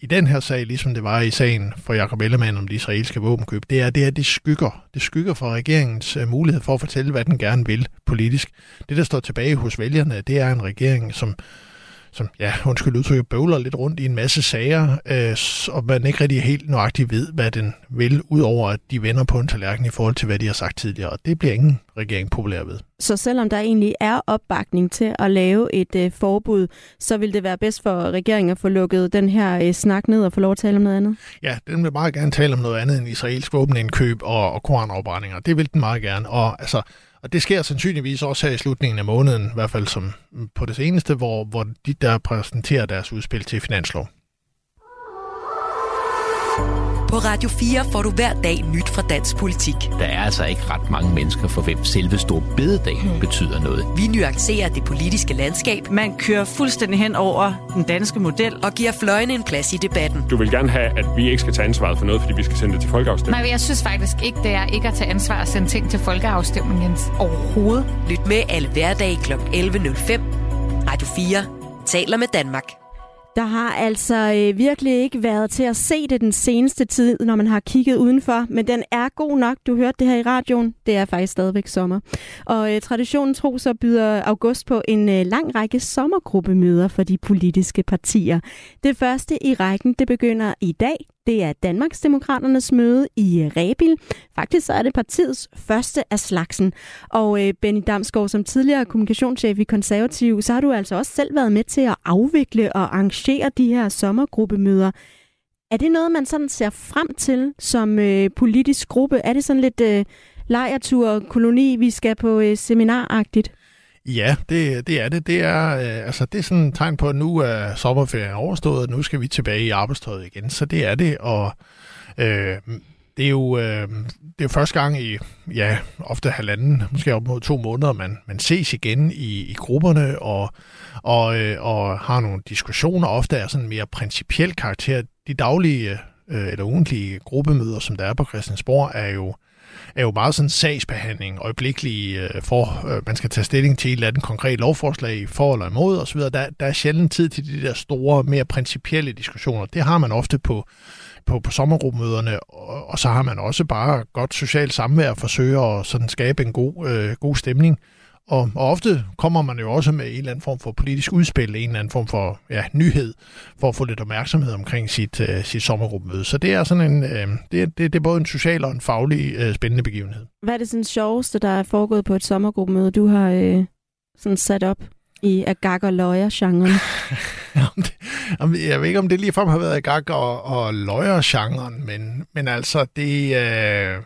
i den her sag, ligesom det var i sagen for Jacob Ellemann om de israelske våbenkøb, det er, det er, det skygger. Det skygger for regeringens øh, mulighed for at fortælle, hvad den gerne vil politisk. Det, der står tilbage hos vælgerne, det er en regering, som som, ja, undskyld udtryk, bøvler lidt rundt i en masse sager, øh, og man ikke rigtig helt nøjagtigt ved, hvad den vil, udover at de vender på en tallerken i forhold til, hvad de har sagt tidligere. Og det bliver ingen regering populær ved. Så selvom der egentlig er opbakning til at lave et øh, forbud, så vil det være bedst for regeringen at få lukket den her øh, snak ned og få lov at tale om noget andet? Ja, den vil meget gerne tale om noget andet end israelsk våbenindkøb og, og koranafbrændinger. Det vil den meget gerne. Og altså, og det sker sandsynligvis også her i slutningen af måneden, i hvert fald som på det seneste, hvor, hvor de der præsenterer deres udspil til finanslov. På Radio 4 får du hver dag nyt fra dansk politik. Der er altså ikke ret mange mennesker, for hvem selve store bededag hmm. betyder noget. Vi nuancerer det politiske landskab. Man kører fuldstændig hen over den danske model. Og giver fløjene en plads i debatten. Du vil gerne have, at vi ikke skal tage ansvaret for noget, fordi vi skal sende det til folkeafstemning. Nej, jeg synes faktisk ikke, det er ikke at tage ansvar at sende ting til folkeafstemning, Jens. Overhovedet. Lyt med alle hverdag kl. 11.05. Radio 4 taler med Danmark. Der har altså øh, virkelig ikke været til at se det den seneste tid, når man har kigget udenfor, men den er god nok. Du hørte det her i radioen. Det er faktisk stadigvæk sommer. Og øh, traditionen tro så byder august på en øh, lang række sommergruppemøder for de politiske partier. Det første i rækken, det begynder i dag det er Danmarksdemokraternes møde i øh, Rebil. Faktisk så er det partiets første af slagsen. Og øh, Benny Damsgaard, som tidligere kommunikationschef i Konservativ, så har du altså også selv været med til at afvikle og arrangere de her sommergruppemøder. Er det noget, man sådan ser frem til som øh, politisk gruppe? Er det sådan lidt øh, lejertur, koloni, vi skal på øh, seminaragtigt? Ja, det, det er det. Det er, øh, altså, det er sådan et tegn på, at nu er sommerferien overstået, og nu skal vi tilbage i arbejdstøjet igen. Så det er det, og øh, det er jo øh, det er første gang i ja, ofte halvanden, måske op mod to måneder, man, man ses igen i, i grupperne og, og, øh, og har nogle diskussioner. Ofte er sådan mere principiel karakter. De daglige øh, eller ugentlige gruppemøder, som der er på Christiansborg, er jo er jo meget sådan sagsbehandling, øjeblikkelig øh, for, øh, man skal tage stilling til et eller andet konkret lovforslag for eller imod osv. Der, der er sjældent tid til de der store, mere principielle diskussioner. Det har man ofte på, på, på sommergruppemøderne, og, og så har man også bare godt socialt samvær og forsøger at sådan skabe en god, øh, god stemning. Og, og ofte kommer man jo også med en eller anden form for politisk udspil, en eller anden form for ja, nyhed, for at få lidt opmærksomhed omkring sit, uh, sit sommergruppemøde. Så det er sådan en, uh, det, det, det er både en social og en faglig uh, spændende begivenhed. Hvad er det sådan sjoveste, der er foregået på et sommergruppemøde, du har uh, sådan sat op i agag og løjer-genren? [laughs] jeg ved ikke, om det lige frem har været agag og, og løjer-genren, men, men altså, det... Uh,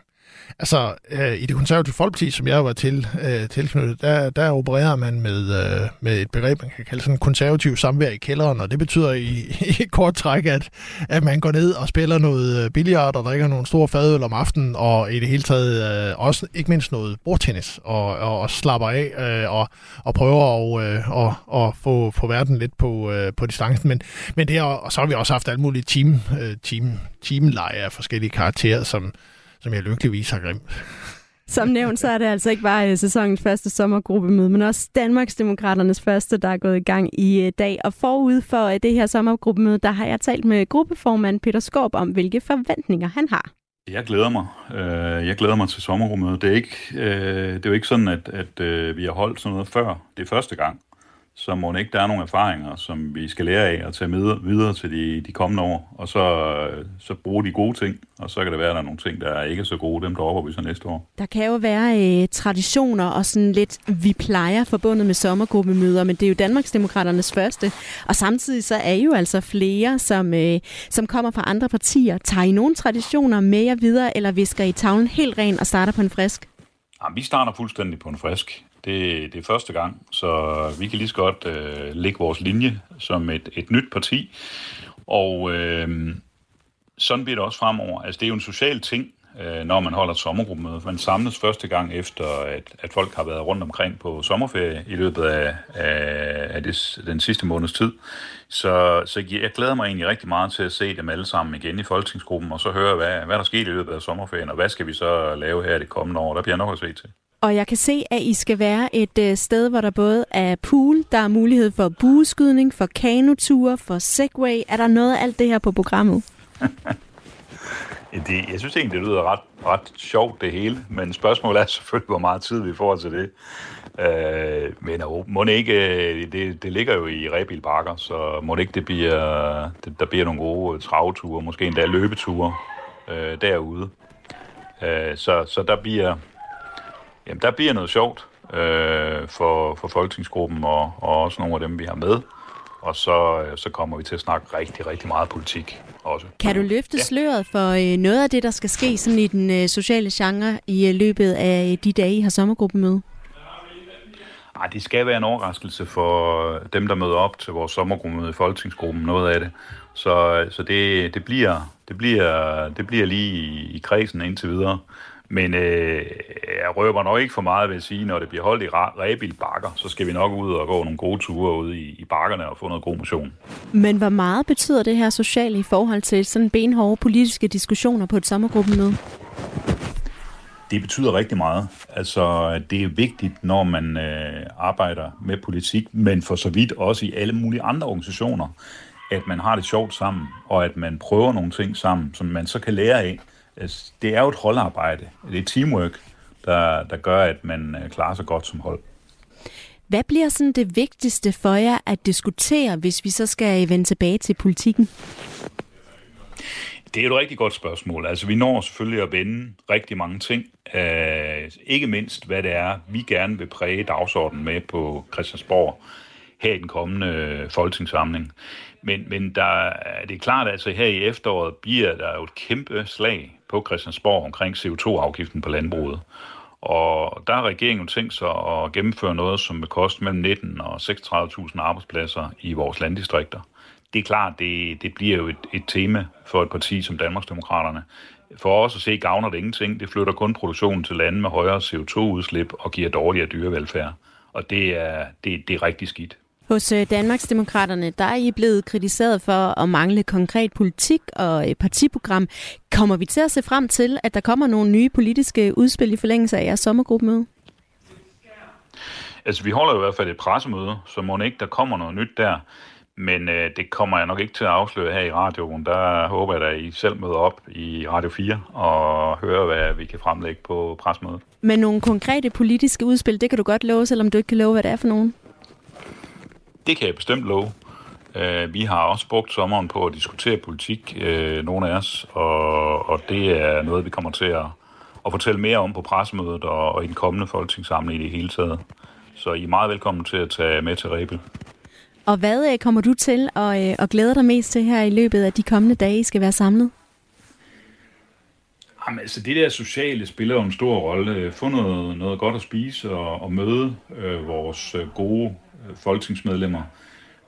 Altså, øh, i det konservative folkeparti, som jeg var til, øh, tilknyttet, der, der opererer man med, øh, med et begreb, man kan kalde sådan konservativ samvær i kælderen, og det betyder i, [laughs] i kort træk, at, at man går ned og spiller noget øh, billard billiard, og drikker nogle store fadøl om aftenen, og i det hele taget øh, også ikke mindst noget bordtennis, og, og, og slapper af, øh, og, og prøver at øh, og, og få, få verden lidt på, øh, på distancen. Men, men det er, og så har vi også haft alle mulige team, øh, team, teamleje af forskellige karakterer, som som jeg lykkeligvis har glemt. Som nævnt, så er det altså ikke bare øh, sæsonens første sommergruppemøde, men også Danmarksdemokraternes første, der er gået i gang i øh, dag. Og forud for øh, det her sommergruppemøde, der har jeg talt med gruppeformand Peter Skorp om, hvilke forventninger han har. Jeg glæder mig. Jeg glæder mig til sommergruppemødet. Det er, ikke, det er jo ikke sådan, at, at vi har holdt sådan noget før. Det er første gang så må ikke der er nogle erfaringer, som vi skal lære af og tage med videre til de, de kommende år, og så, så bruge de gode ting, og så kan det være, at der er nogle ting, der er ikke så gode, dem der opper vi så næste år. Der kan jo være øh, traditioner og sådan lidt, vi plejer forbundet med sommergruppemøder, men det er jo Danmarksdemokraternes første, og samtidig så er jo altså flere, som, øh, som kommer fra andre partier. Tager I nogle traditioner med jer videre, eller visker I tavlen helt ren og starter på en frisk? Jamen, vi starter fuldstændig på en frisk. Det, det er første gang, så vi kan lige så godt øh, lægge vores linje som et, et nyt parti. Og øh, sådan bliver det også fremover. Altså, det er jo en social ting, øh, når man holder et sommergruppemøde. Man samles første gang efter, at, at folk har været rundt omkring på sommerferie i løbet af, af, af det, den sidste måneds tid. Så, så jeg glæder mig egentlig rigtig meget til at se dem alle sammen igen i folketingsgruppen, og så høre, hvad, hvad der skete i løbet af sommerferien, og hvad skal vi så lave her det kommende år. Der bliver nok at se til. Og jeg kan se, at I skal være et øh, sted, hvor der både er pool, der er mulighed for bueskydning, for kanoture, for segway. Er der noget af alt det her på programmet? [laughs] det, jeg synes egentlig, det lyder ret, ret sjovt det hele, men spørgsmålet er selvfølgelig, hvor meget tid vi får til det. Øh, men må det ikke, øh, det, det ligger jo i rebilparker, så må det ikke, det bliver, det, der bliver nogle gode øh, travture, måske endda løbeture øh, derude. Øh, så, så der bliver, Jamen, der bliver noget sjovt øh, for, for folketingsgruppen og, og også nogle af dem, vi har med. Og så, øh, så kommer vi til at snakke rigtig, rigtig meget politik også. Kan du løfte ja. sløret for øh, noget af det, der skal ske sådan i den øh, sociale genre i løbet af de dage, I har sommergruppemøde? Nej, det skal være en overraskelse for dem, der møder op til vores sommergruppe i Folketingsgruppen, noget af det. Så, så det, det, bliver, det, bliver, det bliver lige i, i kredsen indtil videre. Men øh, jeg røber nok ikke for meget ved at sige, når det bliver holdt i Rebil Bakker, så skal vi nok ud og gå nogle gode ture ude i, i bakkerne og få noget god motion. Men hvor meget betyder det her sociale i forhold til sådan benhårde politiske diskussioner på et sommergruppemøde? Det betyder rigtig meget. Altså, det er vigtigt, når man øh, arbejder med politik, men for så vidt også i alle mulige andre organisationer, at man har det sjovt sammen, og at man prøver nogle ting sammen, som man så kan lære af. Altså, det er jo et holdarbejde. Det er teamwork, der, der gør, at man øh, klarer sig godt som hold. Hvad bliver sådan det vigtigste for jer at diskutere, hvis vi så skal vende tilbage til politikken? Det er et rigtig godt spørgsmål. Altså, vi når selvfølgelig at vende rigtig mange ting. Uh, ikke mindst, hvad det er, vi gerne vil præge dagsordenen med på Christiansborg her i den kommende folketingssamling. Men, men der, det er klart, at altså her i efteråret bliver der jo et kæmpe slag på Christiansborg omkring CO2-afgiften på landbruget. Og der har regeringen tænkt sig at gennemføre noget, som vil koste mellem 19 og 36.000 arbejdspladser i vores landdistrikter. Det er klart, det, det bliver jo et, et tema for et parti som Danmarksdemokraterne. For os at se gavner det ingenting. Det flytter kun produktionen til lande med højere CO2-udslip og giver dårligere dyrevelfærd. Og det er, det, det er rigtig skidt. Hos øh, Danmarksdemokraterne, der er I blevet kritiseret for at mangle konkret politik og partiprogram. Kommer vi til at se frem til, at der kommer nogle nye politiske udspil i forlængelse af jeres sommergruppemøde? Altså, vi holder i hvert fald et pressemøde, så må ikke der kommer noget nyt der. Men øh, det kommer jeg nok ikke til at afsløre her i radioen. Der håber jeg, at I selv møder op i Radio 4 og hører, hvad vi kan fremlægge på pressemødet. Men nogle konkrete politiske udspil, det kan du godt love, selvom du ikke kan love, hvad det er for nogen? Det kan jeg bestemt love. Uh, vi har også brugt sommeren på at diskutere politik, uh, nogle af os, og, og det er noget, vi kommer til at, at fortælle mere om på pressemødet og, og i den kommende folketingssamling i det hele taget. Så I er meget velkommen til at tage med til Rebel. Og hvad øh, kommer du til at, at glæde dig mest til her i løbet af de kommende dage, I skal være samlet? Jamen, altså det der sociale spiller jo en stor rolle. Få noget, noget godt at spise og, og møde øh, vores gode Øh, folketingsmedlemmer.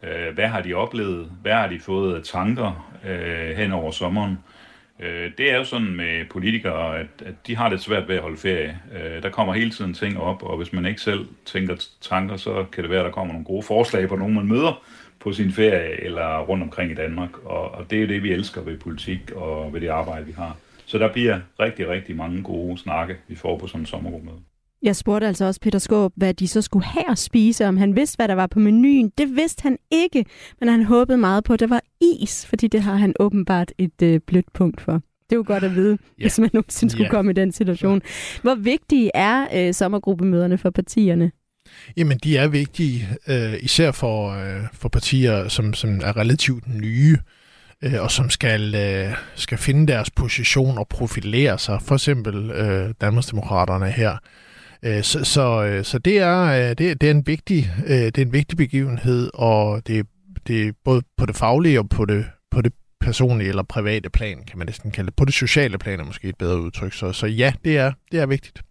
Øh, hvad har de oplevet? Hvad har de fået af tanker øh, hen over sommeren? Øh, det er jo sådan med politikere, at, at de har det svært ved at holde ferie. Øh, der kommer hele tiden ting op, og hvis man ikke selv tænker tanker, så kan det være, at der kommer nogle gode forslag på nogen, man møder på sin ferie eller rundt omkring i Danmark. Og, og det er det, vi elsker ved politik og ved det arbejde, vi har. Så der bliver rigtig, rigtig mange gode snakke, vi får på sådan en sommergruppemøde. Jeg spurgte altså også Peter Skåb, hvad de så skulle have at spise, om han vidste, hvad der var på menuen. Det vidste han ikke, men han håbede meget på, at der var is, fordi det har han åbenbart et øh, blødt punkt for. Det er jo godt at vide, [laughs] ja. hvis man nogensinde skulle ja. komme i den situation. Hvor vigtige er øh, sommergruppemøderne for partierne? Jamen, de er vigtige, øh, især for, øh, for partier, som, som er relativt nye, øh, og som skal, øh, skal finde deres position og profilere sig. For eksempel øh, Danmarksdemokraterne her Øh, så, så, øh, så det er, øh, det, det, er en vigtig, det er en vigtig begivenhed, og det, det er både på det faglige og på det, på det personlige eller private plan, kan man næsten kalde det. På det sociale plan er måske et bedre udtryk. Så, så ja, det er, det er vigtigt.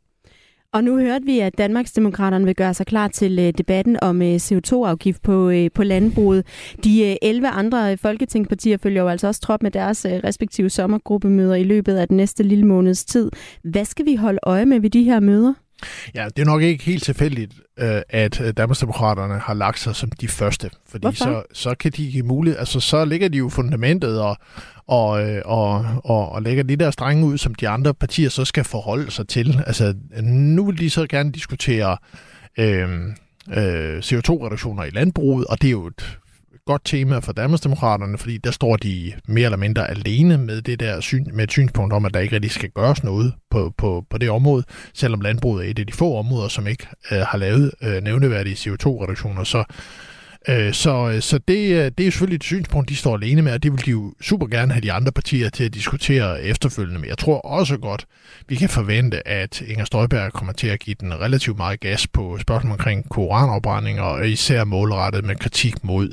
Og nu hørte vi, at Danmarksdemokraterne vil gøre sig klar til debatten om CO2-afgift på, på landbruget. De 11 andre folketingspartier følger jo altså også trop med deres respektive sommergruppemøder i løbet af den næste lille måneds tid. Hvad skal vi holde øje med ved de her møder? Ja, det er nok ikke helt tilfældigt, øh, at øh, Danmarksdemokraterne har lagt sig som de første. Fordi så, så kan de give mulighed, altså så ligger de jo fundamentet og, og, øh, og, og, og lægger de der strenge ud, som de andre partier så skal forholde sig til. Altså nu vil de så gerne diskutere øh, øh, CO2-reduktioner i landbruget, og det er jo et godt tema for Danmarksdemokraterne, fordi der står de mere eller mindre alene med det der syn, med et synspunkt om, at der ikke rigtig skal gøres noget på, på, på det område, selvom landbruget er et af de få områder, som ikke øh, har lavet øh, nævneværdige CO2-reduktioner. Så Øh, så øh, så det, øh, det er selvfølgelig et synspunkt, de står alene med, og det vil de jo super gerne have de andre partier til at diskutere efterfølgende. med. jeg tror også godt, vi kan forvente, at Inger Støjberg kommer til at give den relativt meget gas på spørgsmål omkring koranafbrændinger, og især målrettet med kritik mod,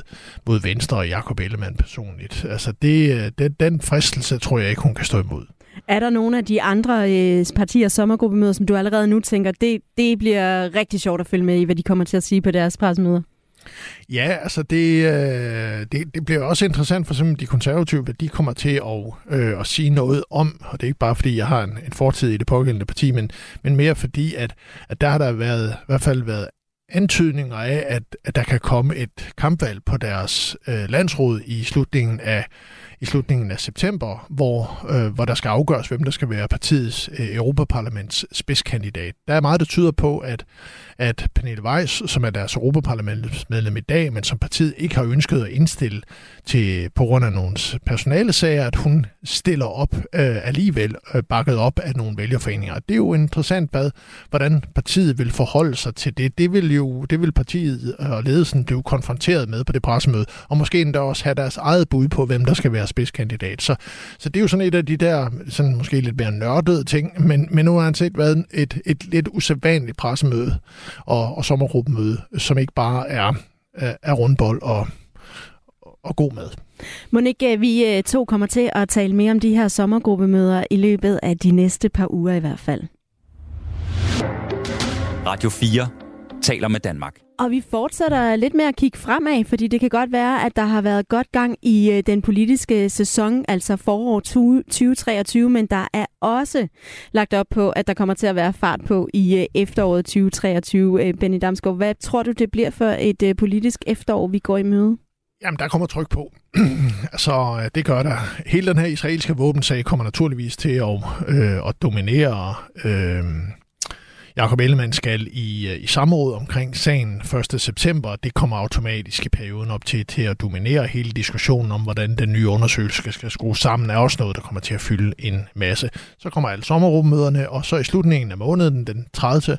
mod Venstre og Jakob Ellemann personligt. Altså det, øh, det, den fristelse tror jeg ikke, hun kan stå imod. Er der nogle af de andre øh, partiers sommergruppemøder, som du allerede nu tænker, det, det bliver rigtig sjovt at følge med i, hvad de kommer til at sige på deres pressemøder? Ja, altså det, øh, det, det bliver også interessant for eksempel de konservative, hvad de kommer til at, øh, at sige noget om, og det er ikke bare fordi, jeg har en, en fortid i det pågældende parti, men, men mere fordi, at, at der har der været, i hvert fald været antydninger af, at, at der kan komme et kampvalg på deres øh, landsråd i slutningen af i slutningen af september, hvor, øh, hvor der skal afgøres, hvem der skal være partiets øh, Europaparlaments spidskandidat. Der er meget, der tyder på, at, at Pernille Weiss, som er deres Europaparlamentsmedlem i dag, men som partiet ikke har ønsket at indstille til på grund af nogle personale sager, at hun stiller op øh, alligevel, øh, bakket op af nogle vælgerforeninger. Det er jo interessant, hvad, hvordan partiet vil forholde sig til det. Det vil jo det vil partiet og ledelsen blive konfronteret med på det pressemøde, og måske endda også have deres eget bud på, hvem der skal være spidskandidat. Så, så det er jo sådan et af de der sådan måske lidt mere nørdede ting, men, men nu har han set været et, et lidt usædvanligt pressemøde og, og sommergruppemøde, som ikke bare er, er rundbold og, og god mad. Monique, vi øh, to kommer til at tale mere om de her sommergruppemøder i løbet af de næste par uger i hvert fald. Radio 4 taler med Danmark. Og vi fortsætter lidt med at kigge fremad, fordi det kan godt være, at der har været godt gang i øh, den politiske sæson, altså forår 2023, men der er også lagt op på, at der kommer til at være fart på i øh, efteråret 2023. Øh, Benny Damsgaard, hvad tror du, det bliver for et politisk efterår, vi går i møde? Jamen, der kommer tryk på. [clears throat] så det gør der. Hele den her israelske våbensag kommer naturligvis til at, øh, at dominere øh, Jakob Ellemann skal i, øh, i samråd omkring sagen 1. september. Det kommer automatisk i perioden op til, til at dominere hele diskussionen om, hvordan den nye undersøgelse skal skrues sammen, er også noget, der kommer til at fylde en masse. Så kommer alle sommerrummøderne, og så i slutningen af måneden, den 30.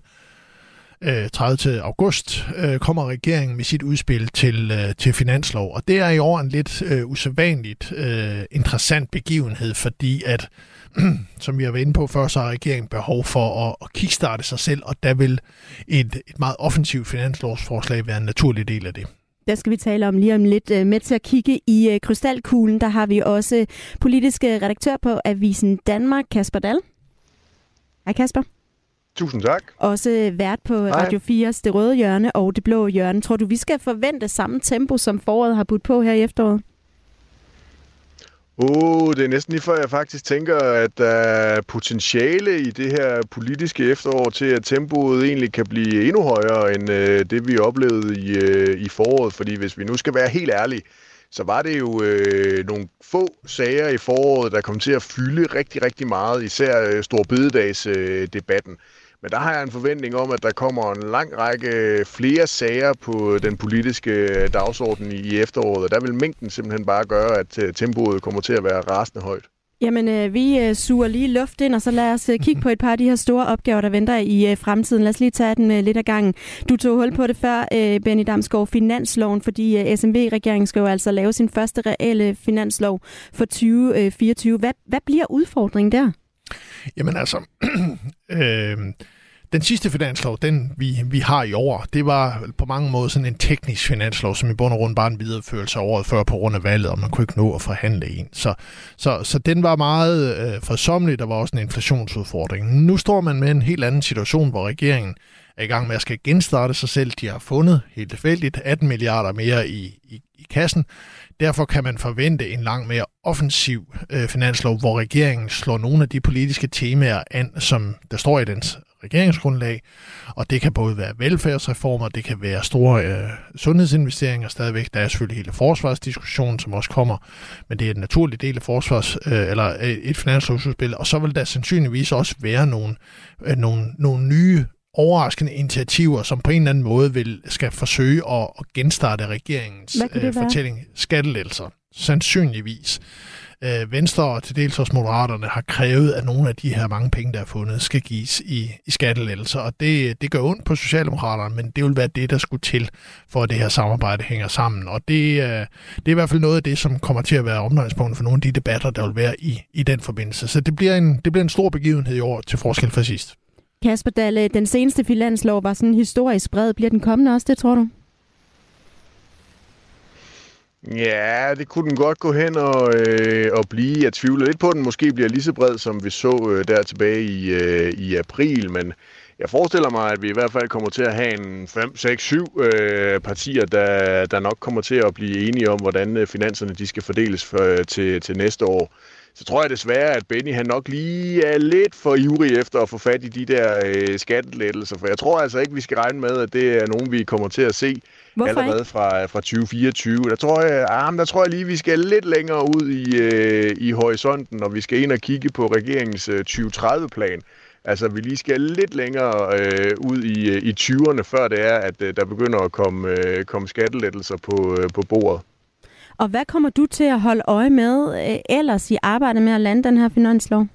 30. Øh, august øh, kommer regeringen med sit udspil til, øh, til finanslov. Og det er i år en lidt uh, usædvanligt uh, interessant begivenhed, fordi at [clears throat] som vi har været inde på før, så har regeringen behov for at, at kickstarte sig selv, og der vil et, et meget offensivt finanslovsforslag være en naturlig del af det. Der skal vi tale om lige om lidt. Øh, med til at kigge i øh, krystalkuglen, der har vi også politiske redaktør på Avisen Danmark, Kasper Dal. Hej Kasper. Tusind tak. Også vært på Hej. Radio 4's Det Røde Hjørne og Det Blå Hjørne. Tror du, vi skal forvente samme tempo, som foråret har budt på her i efteråret? Uh, det er næsten lige før, jeg faktisk tænker, at der er potentiale i det her politiske efterår til, at tempoet egentlig kan blive endnu højere end øh, det, vi oplevede i, øh, i foråret. Fordi hvis vi nu skal være helt ærlige, så var det jo øh, nogle få sager i foråret, der kom til at fylde rigtig, rigtig meget, især øh, Storbededagsdebatten. Øh, debatten. Men der har jeg en forventning om, at der kommer en lang række flere sager på den politiske dagsorden i efteråret, og der vil mængden simpelthen bare gøre, at øh, tempoet kommer til at være rasende højt. Jamen, øh, vi øh, suger lige luft ind, og så lad os øh, kigge på et par af de her store opgaver, der venter i øh, fremtiden. Lad os lige tage den øh, lidt ad gangen. Du tog hul på det før, øh, Benny Damsgaard, finansloven, fordi øh, SMV-regeringen skal jo altså lave sin første reelle finanslov for 2024. Øh, hvad, hvad bliver udfordringen der? Jamen altså, [clears throat] øh, den sidste finanslov, den vi, vi har i år, det var på mange måder sådan en teknisk finanslov, som i bund og grund bare en videreførelse af året før på grund af valget, og man kunne ikke nå at forhandle en. Så, så, så den var meget øh, forsommelig, der var også en inflationsudfordring. Nu står man med en helt anden situation, hvor regeringen er i gang med at skal genstarte sig selv. De har fundet helt tilfældigt 18 milliarder mere i, i, i kassen. Derfor kan man forvente en langt mere offensiv øh, finanslov, hvor regeringen slår nogle af de politiske temaer an, som der står i dens regeringsgrundlag. Og det kan både være velfærdsreformer, det kan være store øh, sundhedsinvesteringer stadigvæk. Der er selvfølgelig hele forsvarsdiskussionen, som også kommer, men det er en naturlig del af forsvars, øh, eller øh, et finanslovsudspil. Og så vil der sandsynligvis også være nogle, øh, nogle, nogle nye overraskende initiativer, som på en eller anden måde vil, skal forsøge at, at genstarte regeringens øh, fortælling. Skattelettelser, sandsynligvis. Øh, Venstre og til dels også Moderaterne har krævet, at nogle af de her mange penge, der er fundet, skal gives i, i skattelettelser. Og det, det gør ondt på Socialdemokraterne, men det vil være det, der skulle til, for at det her samarbejde hænger sammen. Og det, øh, det er i hvert fald noget af det, som kommer til at være omdrejningspunkt for nogle af de debatter, der vil være i, i den forbindelse. Så det bliver, en, det bliver en stor begivenhed i år til forskel fra sidst. Kasper Dalle, øh, den seneste finanslov var sådan historisk bred. Bliver den kommende også, det tror du? Ja, det kunne den godt gå hen og, øh, og blive. Jeg tvivler lidt på, at den måske bliver lige så bred, som vi så øh, der tilbage i, øh, i april, men jeg forestiller mig, at vi i hvert fald kommer til at have en 5, 6, 7 øh, partier, der, der nok kommer til at blive enige om, hvordan øh, finanserne de skal fordeles for, øh, til, til næste år. Så tror jeg desværre, at Benny han nok lige er lidt for ivrig efter at få fat i de der øh, skattelettelser, for jeg tror altså ikke, vi skal regne med, at det er nogen, vi kommer til at se Hvorfor allerede ikke? fra, fra 2024. Der tror, jeg, ah, der tror jeg lige, vi skal lidt længere ud i, øh, i horisonten, og vi skal ind og kigge på regeringens øh, 2030-plan. Altså, vi lige skal lidt længere øh, ud i, øh, i 20'erne, før det er, at øh, der begynder at komme, øh, komme skattelettelser på, øh, på bordet. Og hvad kommer du til at holde øje med øh, ellers i arbejdet med at lande den her finanslov?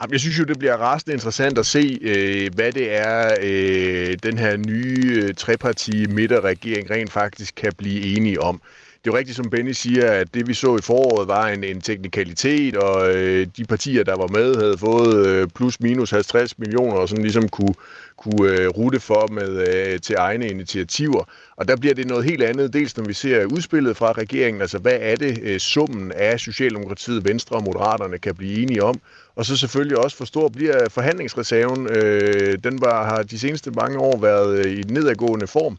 Jamen, Jeg synes jo, det bliver rasende interessant at se, øh, hvad det er, øh, den her nye øh, treparti midterregering rent faktisk kan blive enige om. Det er jo rigtigt, som Benny siger, at det vi så i foråret var en, en teknikalitet, og øh, de partier, der var med, havde fået øh, plus minus 50 millioner, og sådan ligesom kunne, kunne øh, rute for med øh, til egne initiativer. Og der bliver det noget helt andet, dels når vi ser udspillet fra regeringen, altså hvad er det øh, summen af Socialdemokratiet, Venstre og Moderaterne kan blive enige om, og så selvfølgelig også, hvor stor bliver forhandlingsreserven. Øh, den var, har de seneste mange år været øh, i nedadgående form.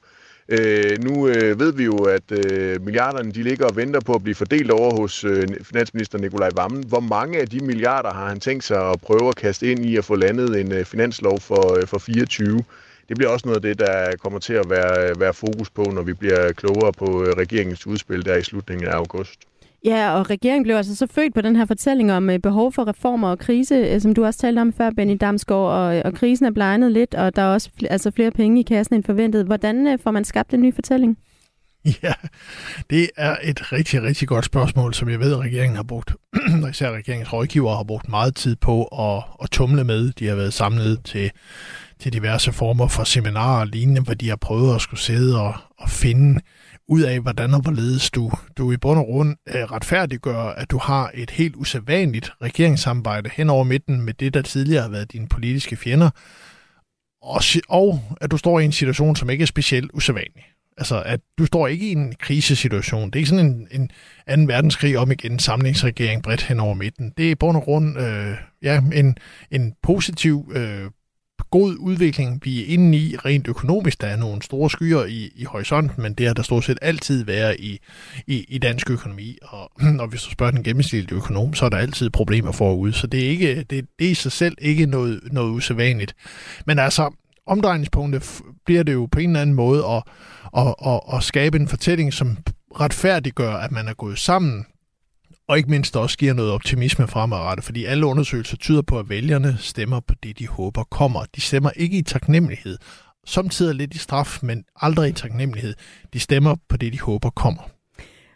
Øh, nu øh, ved vi jo, at øh, milliarderne de ligger og venter på at blive fordelt over hos øh, finansminister Nikolaj Vammen. Hvor mange af de milliarder har han tænkt sig at prøve at kaste ind i at få landet en øh, finanslov for, øh, for 24? Det bliver også noget af det, der kommer til at være, øh, være fokus på, når vi bliver klogere på øh, regeringens udspil der i slutningen af august. Ja, og regeringen blev altså så født på den her fortælling om øh, behov for reformer og krise, øh, som du også talte om før, Benny Damsgaard, og, øh, og krisen er blegnet lidt, og der er også fl- altså flere penge i kassen end forventet. Hvordan øh, får man skabt en ny fortælling? [laughs] Ja, det er et rigtig, rigtig godt spørgsmål, som jeg ved, at regeringen har brugt, [clears throat] og især regeringens rådgiver har brugt meget tid på at, at tumle med. De har været samlet til, til diverse former for seminarer og lignende, hvor de har prøvet at skulle sidde og, og finde ud af, hvordan og hvorledes du, du i bund og grund øh, retfærdiggør, at du har et helt usædvanligt regeringssamarbejde hen over midten med det, der tidligere har været dine politiske fjender, og, og at du står i en situation, som ikke er specielt usædvanlig. Altså, at du står ikke i en krisesituation. Det er ikke sådan en, en anden verdenskrig om igen, samlingsregering bredt hen over midten. Det er i bund og grund øh, ja, en, en positiv, øh, god udvikling, vi er inde i rent økonomisk. Der er nogle store skyer i, i horisonten, men det har der stort set altid været i, i, i dansk økonomi. Og [clears throat] når vi så spørger den gennemsnitlige økonom, så er der altid problemer forude. Så det er, ikke, det, det er i sig selv ikke noget, noget usædvanligt. Men altså, omdrejningspunktet bliver det jo på en eller anden måde at, at, at, at skabe en fortælling, som retfærdiggør, at man er gået sammen, og ikke mindst også giver noget optimisme fremadrettet, fordi alle undersøgelser tyder på, at vælgerne stemmer på det, de håber kommer. De stemmer ikke i taknemmelighed, samtidig lidt i straf, men aldrig i taknemmelighed. De stemmer på det, de håber kommer.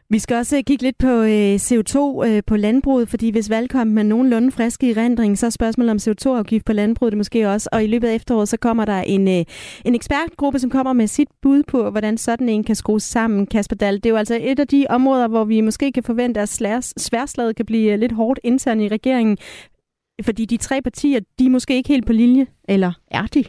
Vi skal også øh, kigge lidt på øh, CO2 øh, på landbruget, fordi hvis valgkampen er nogenlunde frisk i rendring, så er spørgsmålet om CO2-afgift på landbruget det måske også. Og i løbet af efteråret, så kommer der en, øh, en ekspertgruppe, som kommer med sit bud på, hvordan sådan en kan skrues sammen. Kasper Dahl, det er jo altså et af de områder, hvor vi måske kan forvente, at sværslaget kan blive øh, lidt hårdt internt i regeringen. Fordi de tre partier, de er måske ikke helt på linje. Eller er de?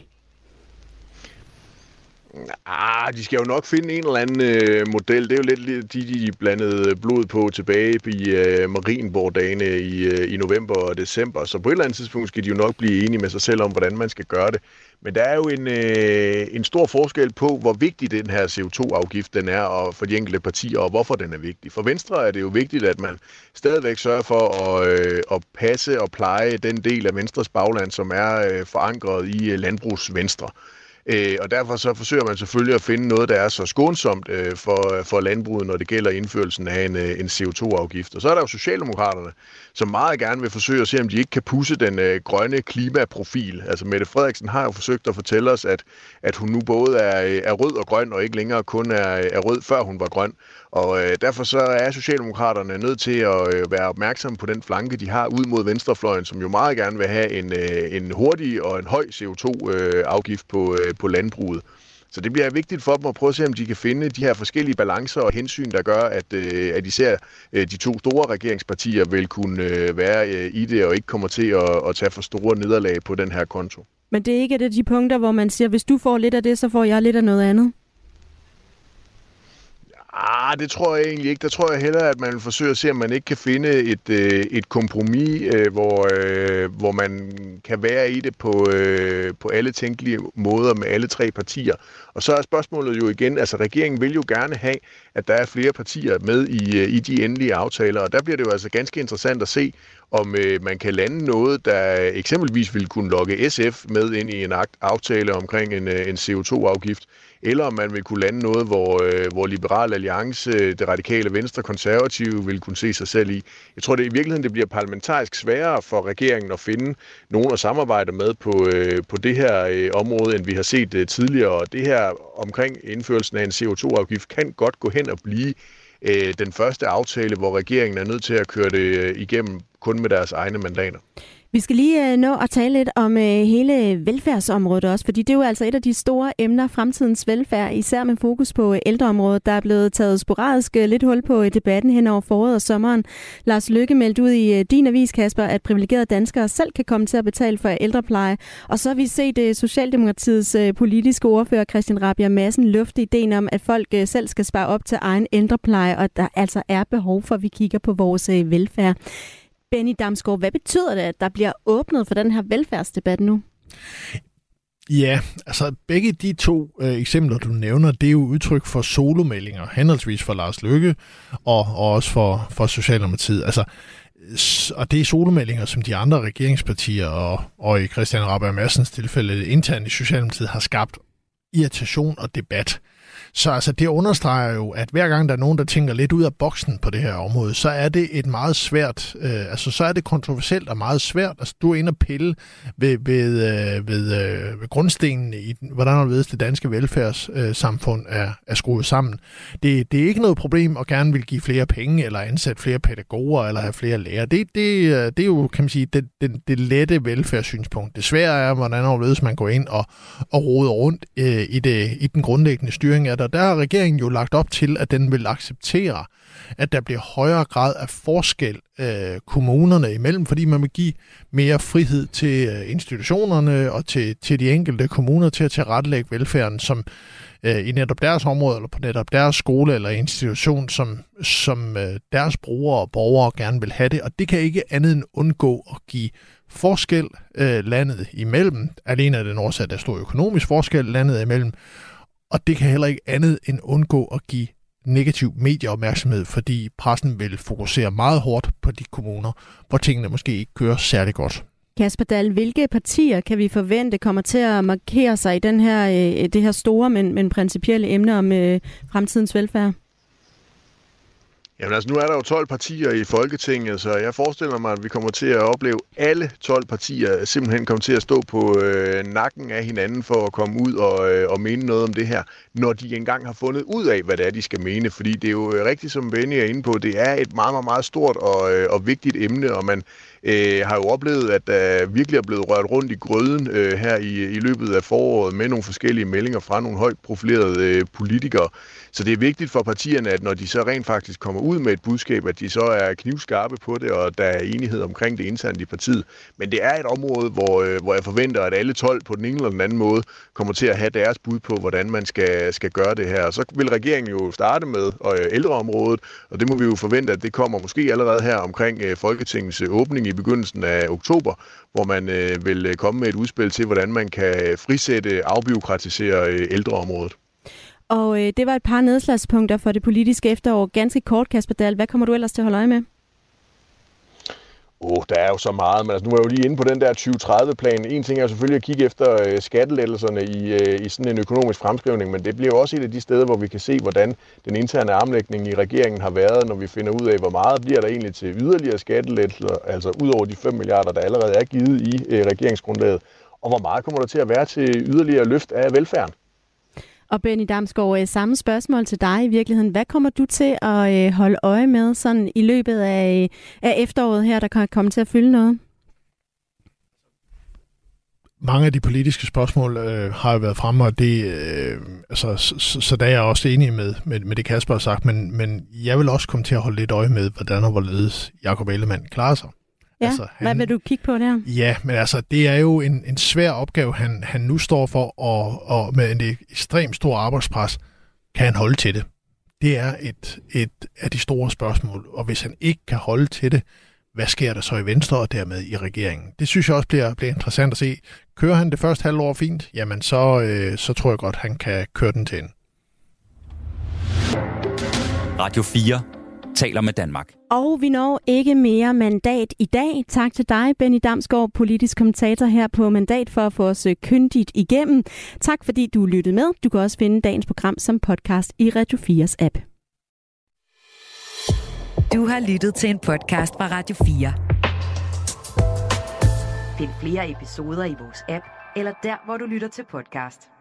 Ah, de skal jo nok finde en eller anden øh, model. Det er jo lidt lidt de, de blandede blod på tilbage i øh, Marienborg-dagene i, øh, i november og december. Så på et eller andet tidspunkt skal de jo nok blive enige med sig selv om, hvordan man skal gøre det. Men der er jo en, øh, en stor forskel på, hvor vigtig den her CO2-afgift den er og for de enkelte partier, og hvorfor den er vigtig. For Venstre er det jo vigtigt, at man stadigvæk sørger for at, øh, at passe og pleje den del af Venstres bagland, som er øh, forankret i øh, landbrugsvenstre. Øh, og derfor så forsøger man selvfølgelig at finde noget, der er så skånsomt øh, for, for landbruget, når det gælder indførelsen af en, øh, en CO2-afgift. Og så er der jo Socialdemokraterne, som meget gerne vil forsøge at se, om de ikke kan pusse den øh, grønne klimaprofil. Altså Mette Frederiksen har jo forsøgt at fortælle os, at, at hun nu både er, øh, er rød og grøn, og ikke længere kun er, øh, er rød, før hun var grøn. Og øh, derfor så er Socialdemokraterne nødt til at øh, være opmærksomme på den flanke, de har ud mod venstrefløjen, som jo meget gerne vil have en, øh, en hurtig og en høj CO2-afgift øh, på, øh, på landbruget. Så det bliver vigtigt for dem at prøve at se, om de kan finde de her forskellige balancer og hensyn, der gør, at, øh, at især øh, de to store regeringspartier vil kunne øh, være øh, i det og ikke kommer til at, at tage for store nederlag på den her konto. Men det er ikke et af de punkter, hvor man siger, hvis du får lidt af det, så får jeg lidt af noget andet. Ah, det tror jeg egentlig ikke. Der tror jeg hellere, at man vil forsøge at se, om man ikke kan finde et, øh, et kompromis, øh, hvor, øh, hvor man kan være i det på, øh, på alle tænkelige måder med alle tre partier. Og så er spørgsmålet jo igen, altså regeringen vil jo gerne have, at der er flere partier med i, øh, i de endelige aftaler, og der bliver det jo altså ganske interessant at se, om øh, man kan lande noget, der eksempelvis vil kunne lokke SF med ind i en aftale omkring en, øh, en CO2-afgift, eller om man vil kunne lande noget, hvor, øh, hvor Liberal Alliance, det radikale venstre, konservative vil kunne se sig selv i. Jeg tror, det i virkeligheden det bliver parlamentarisk sværere for regeringen at finde nogen at samarbejde med på, øh, på det her øh, område, end vi har set øh, tidligere. Og det her omkring indførelsen af en CO2-afgift kan godt gå hen og blive øh, den første aftale, hvor regeringen er nødt til at køre det øh, igennem kun med deres egne mandater. Vi skal lige øh, nå at tale lidt om øh, hele velfærdsområdet også, fordi det er jo altså et af de store emner, fremtidens velfærd, især med fokus på øh, ældreområdet. Der er blevet taget sporadisk øh, lidt hul på i debatten hen over foråret og sommeren. Lars Lykke meldte ud i øh, din avis, Kasper, at privilegerede danskere selv kan komme til at betale for ældrepleje. Og så har vi set øh, Socialdemokratiets øh, politiske ordfører, Christian Rabia Madsen, lufte ideen om, at folk øh, selv skal spare op til egen ældrepleje, og der altså er behov for, at vi kigger på vores øh, velfærd. Benny Damsgaard, hvad betyder det, at der bliver åbnet for den her velfærdsdebat nu? Ja, altså begge de to øh, eksempler, du nævner, det er jo udtryk for solomeldinger, henholdsvis for Lars Løkke og, og også for, for Socialdemokratiet. Altså, og det er solomeldinger, som de andre regeringspartier og, og i Christian Rabia Madsens tilfælde internt i Socialdemokratiet har skabt irritation og debat. Så altså, det understreger jo, at hver gang der er nogen, der tænker lidt ud af boksen på det her område, så er det et meget svært, øh, altså så er det kontroversielt og meget svært. Altså, du er inde og pille ved, ved, øh, ved, øh, ved grundstenen i, hvordan ved, det danske velfærdssamfund øh, er, er skruet sammen. Det, det er ikke noget problem at gerne vil give flere penge, eller ansætte flere pædagoger, eller have flere lærere. Det, det, øh, det er jo, kan man sige, det, det, det lette velfærdssynspunkt. Det svære er, hvordan ved, man går ind og, og roder rundt øh, i, det, i den grundlæggende styring af det, og der har regeringen jo lagt op til, at den vil acceptere, at der bliver højere grad af forskel øh, kommunerne imellem, fordi man vil give mere frihed til øh, institutionerne og til, til de enkelte kommuner til at tilrettelægge velfærden, som øh, i netop deres område, eller på netop deres skole eller institution, som, som øh, deres brugere og borgere gerne vil have det. Og det kan ikke andet end undgå at give forskel øh, landet imellem. Alene af den årsag, at der er stor økonomisk forskel landet imellem, og det kan heller ikke andet end undgå at give negativ medieopmærksomhed, fordi pressen vil fokusere meget hårdt på de kommuner, hvor tingene måske ikke kører særlig godt. Kasper Dahl, hvilke partier kan vi forvente kommer til at markere sig i den her, øh, det her store, men, men principielle emne om øh, fremtidens velfærd? Jamen altså, nu er der jo 12 partier i Folketinget, så jeg forestiller mig, at vi kommer til at opleve alle 12 partier simpelthen kommer til at stå på øh, nakken af hinanden for at komme ud og, øh, og mene noget om det her, når de engang har fundet ud af, hvad det er, de skal mene. Fordi det er jo øh, rigtigt, som Benny er inde på, det er et meget, meget, meget stort og, øh, og vigtigt emne, og man øh, har jo oplevet, at der virkelig er blevet rørt rundt i grøden øh, her i, i løbet af foråret med nogle forskellige meldinger fra nogle højt profilerede øh, politikere. Så det er vigtigt for partierne, at når de så rent faktisk kommer ud med et budskab, at de så er knivskarpe på det, og der er enighed omkring det internt i partiet. Men det er et område, hvor, øh, hvor jeg forventer, at alle 12 på den ene eller den anden måde kommer til at have deres bud på, hvordan man skal, skal gøre det her. Og så vil regeringen jo starte med øh, ældreområdet, og det må vi jo forvente, at det kommer måske allerede her omkring øh, Folketingets øh, åbning i begyndelsen af oktober, hvor man øh, vil øh, komme med et udspil til, hvordan man kan øh, frisætte, afbiokratisere ældreområdet. Og øh, det var et par nedslagspunkter for det politiske efterår. Ganske kort, Kasper Dahl. Hvad kommer du ellers til at holde øje med? Åh, oh, der er jo så meget, men altså, nu er jeg jo lige inde på den der 2030-plan. En ting er selvfølgelig at kigge efter øh, skattelettelserne i, øh, i sådan en økonomisk fremskrivning, men det bliver jo også et af de steder, hvor vi kan se, hvordan den interne armlægning i regeringen har været, når vi finder ud af, hvor meget bliver der egentlig til yderligere skattelettelser, altså ud over de 5 milliarder, der allerede er givet i øh, regeringsgrundlaget, og hvor meget kommer der til at være til yderligere løft af velfærden. Og Benny Damsgaard, øh, samme spørgsmål til dig i virkeligheden. Hvad kommer du til at øh, holde øje med sådan i løbet af, øh, af efteråret her, der kan komme til at fylde noget? mange af de politiske spørgsmål øh, har jo været fremme, og det, øh, altså, så, så der er jeg også enig med, med, med det Kasper har sagt, men, men jeg vil også komme til at holde lidt øje med, hvordan og hvorledes Jacob Ellemann klarer sig. Ja, altså, han, hvad vil du kigge på der? Ja, men altså, det er jo en, en svær opgave, han, han nu står for, og, og med en ekstremt stor arbejdspres, kan han holde til det. Det er et, et af de store spørgsmål, og hvis han ikke kan holde til det, hvad sker der så i Venstre og dermed i regeringen? Det synes jeg også bliver, bliver interessant at se. Kører han det første halvår fint, jamen så, øh, så tror jeg godt, han kan køre den til en. Radio 4 taler med Danmark. Og vi når ikke mere mandat i dag. Tak til dig, Benny Damsgaard, politisk kommentator her på Mandat, for at få os øh, kyndigt igennem. Tak fordi du lyttede med. Du kan også finde dagens program som podcast i Radio 4's app. Du har lyttet til en podcast fra Radio 4. Find flere episoder i vores app, eller der, hvor du lytter til podcast.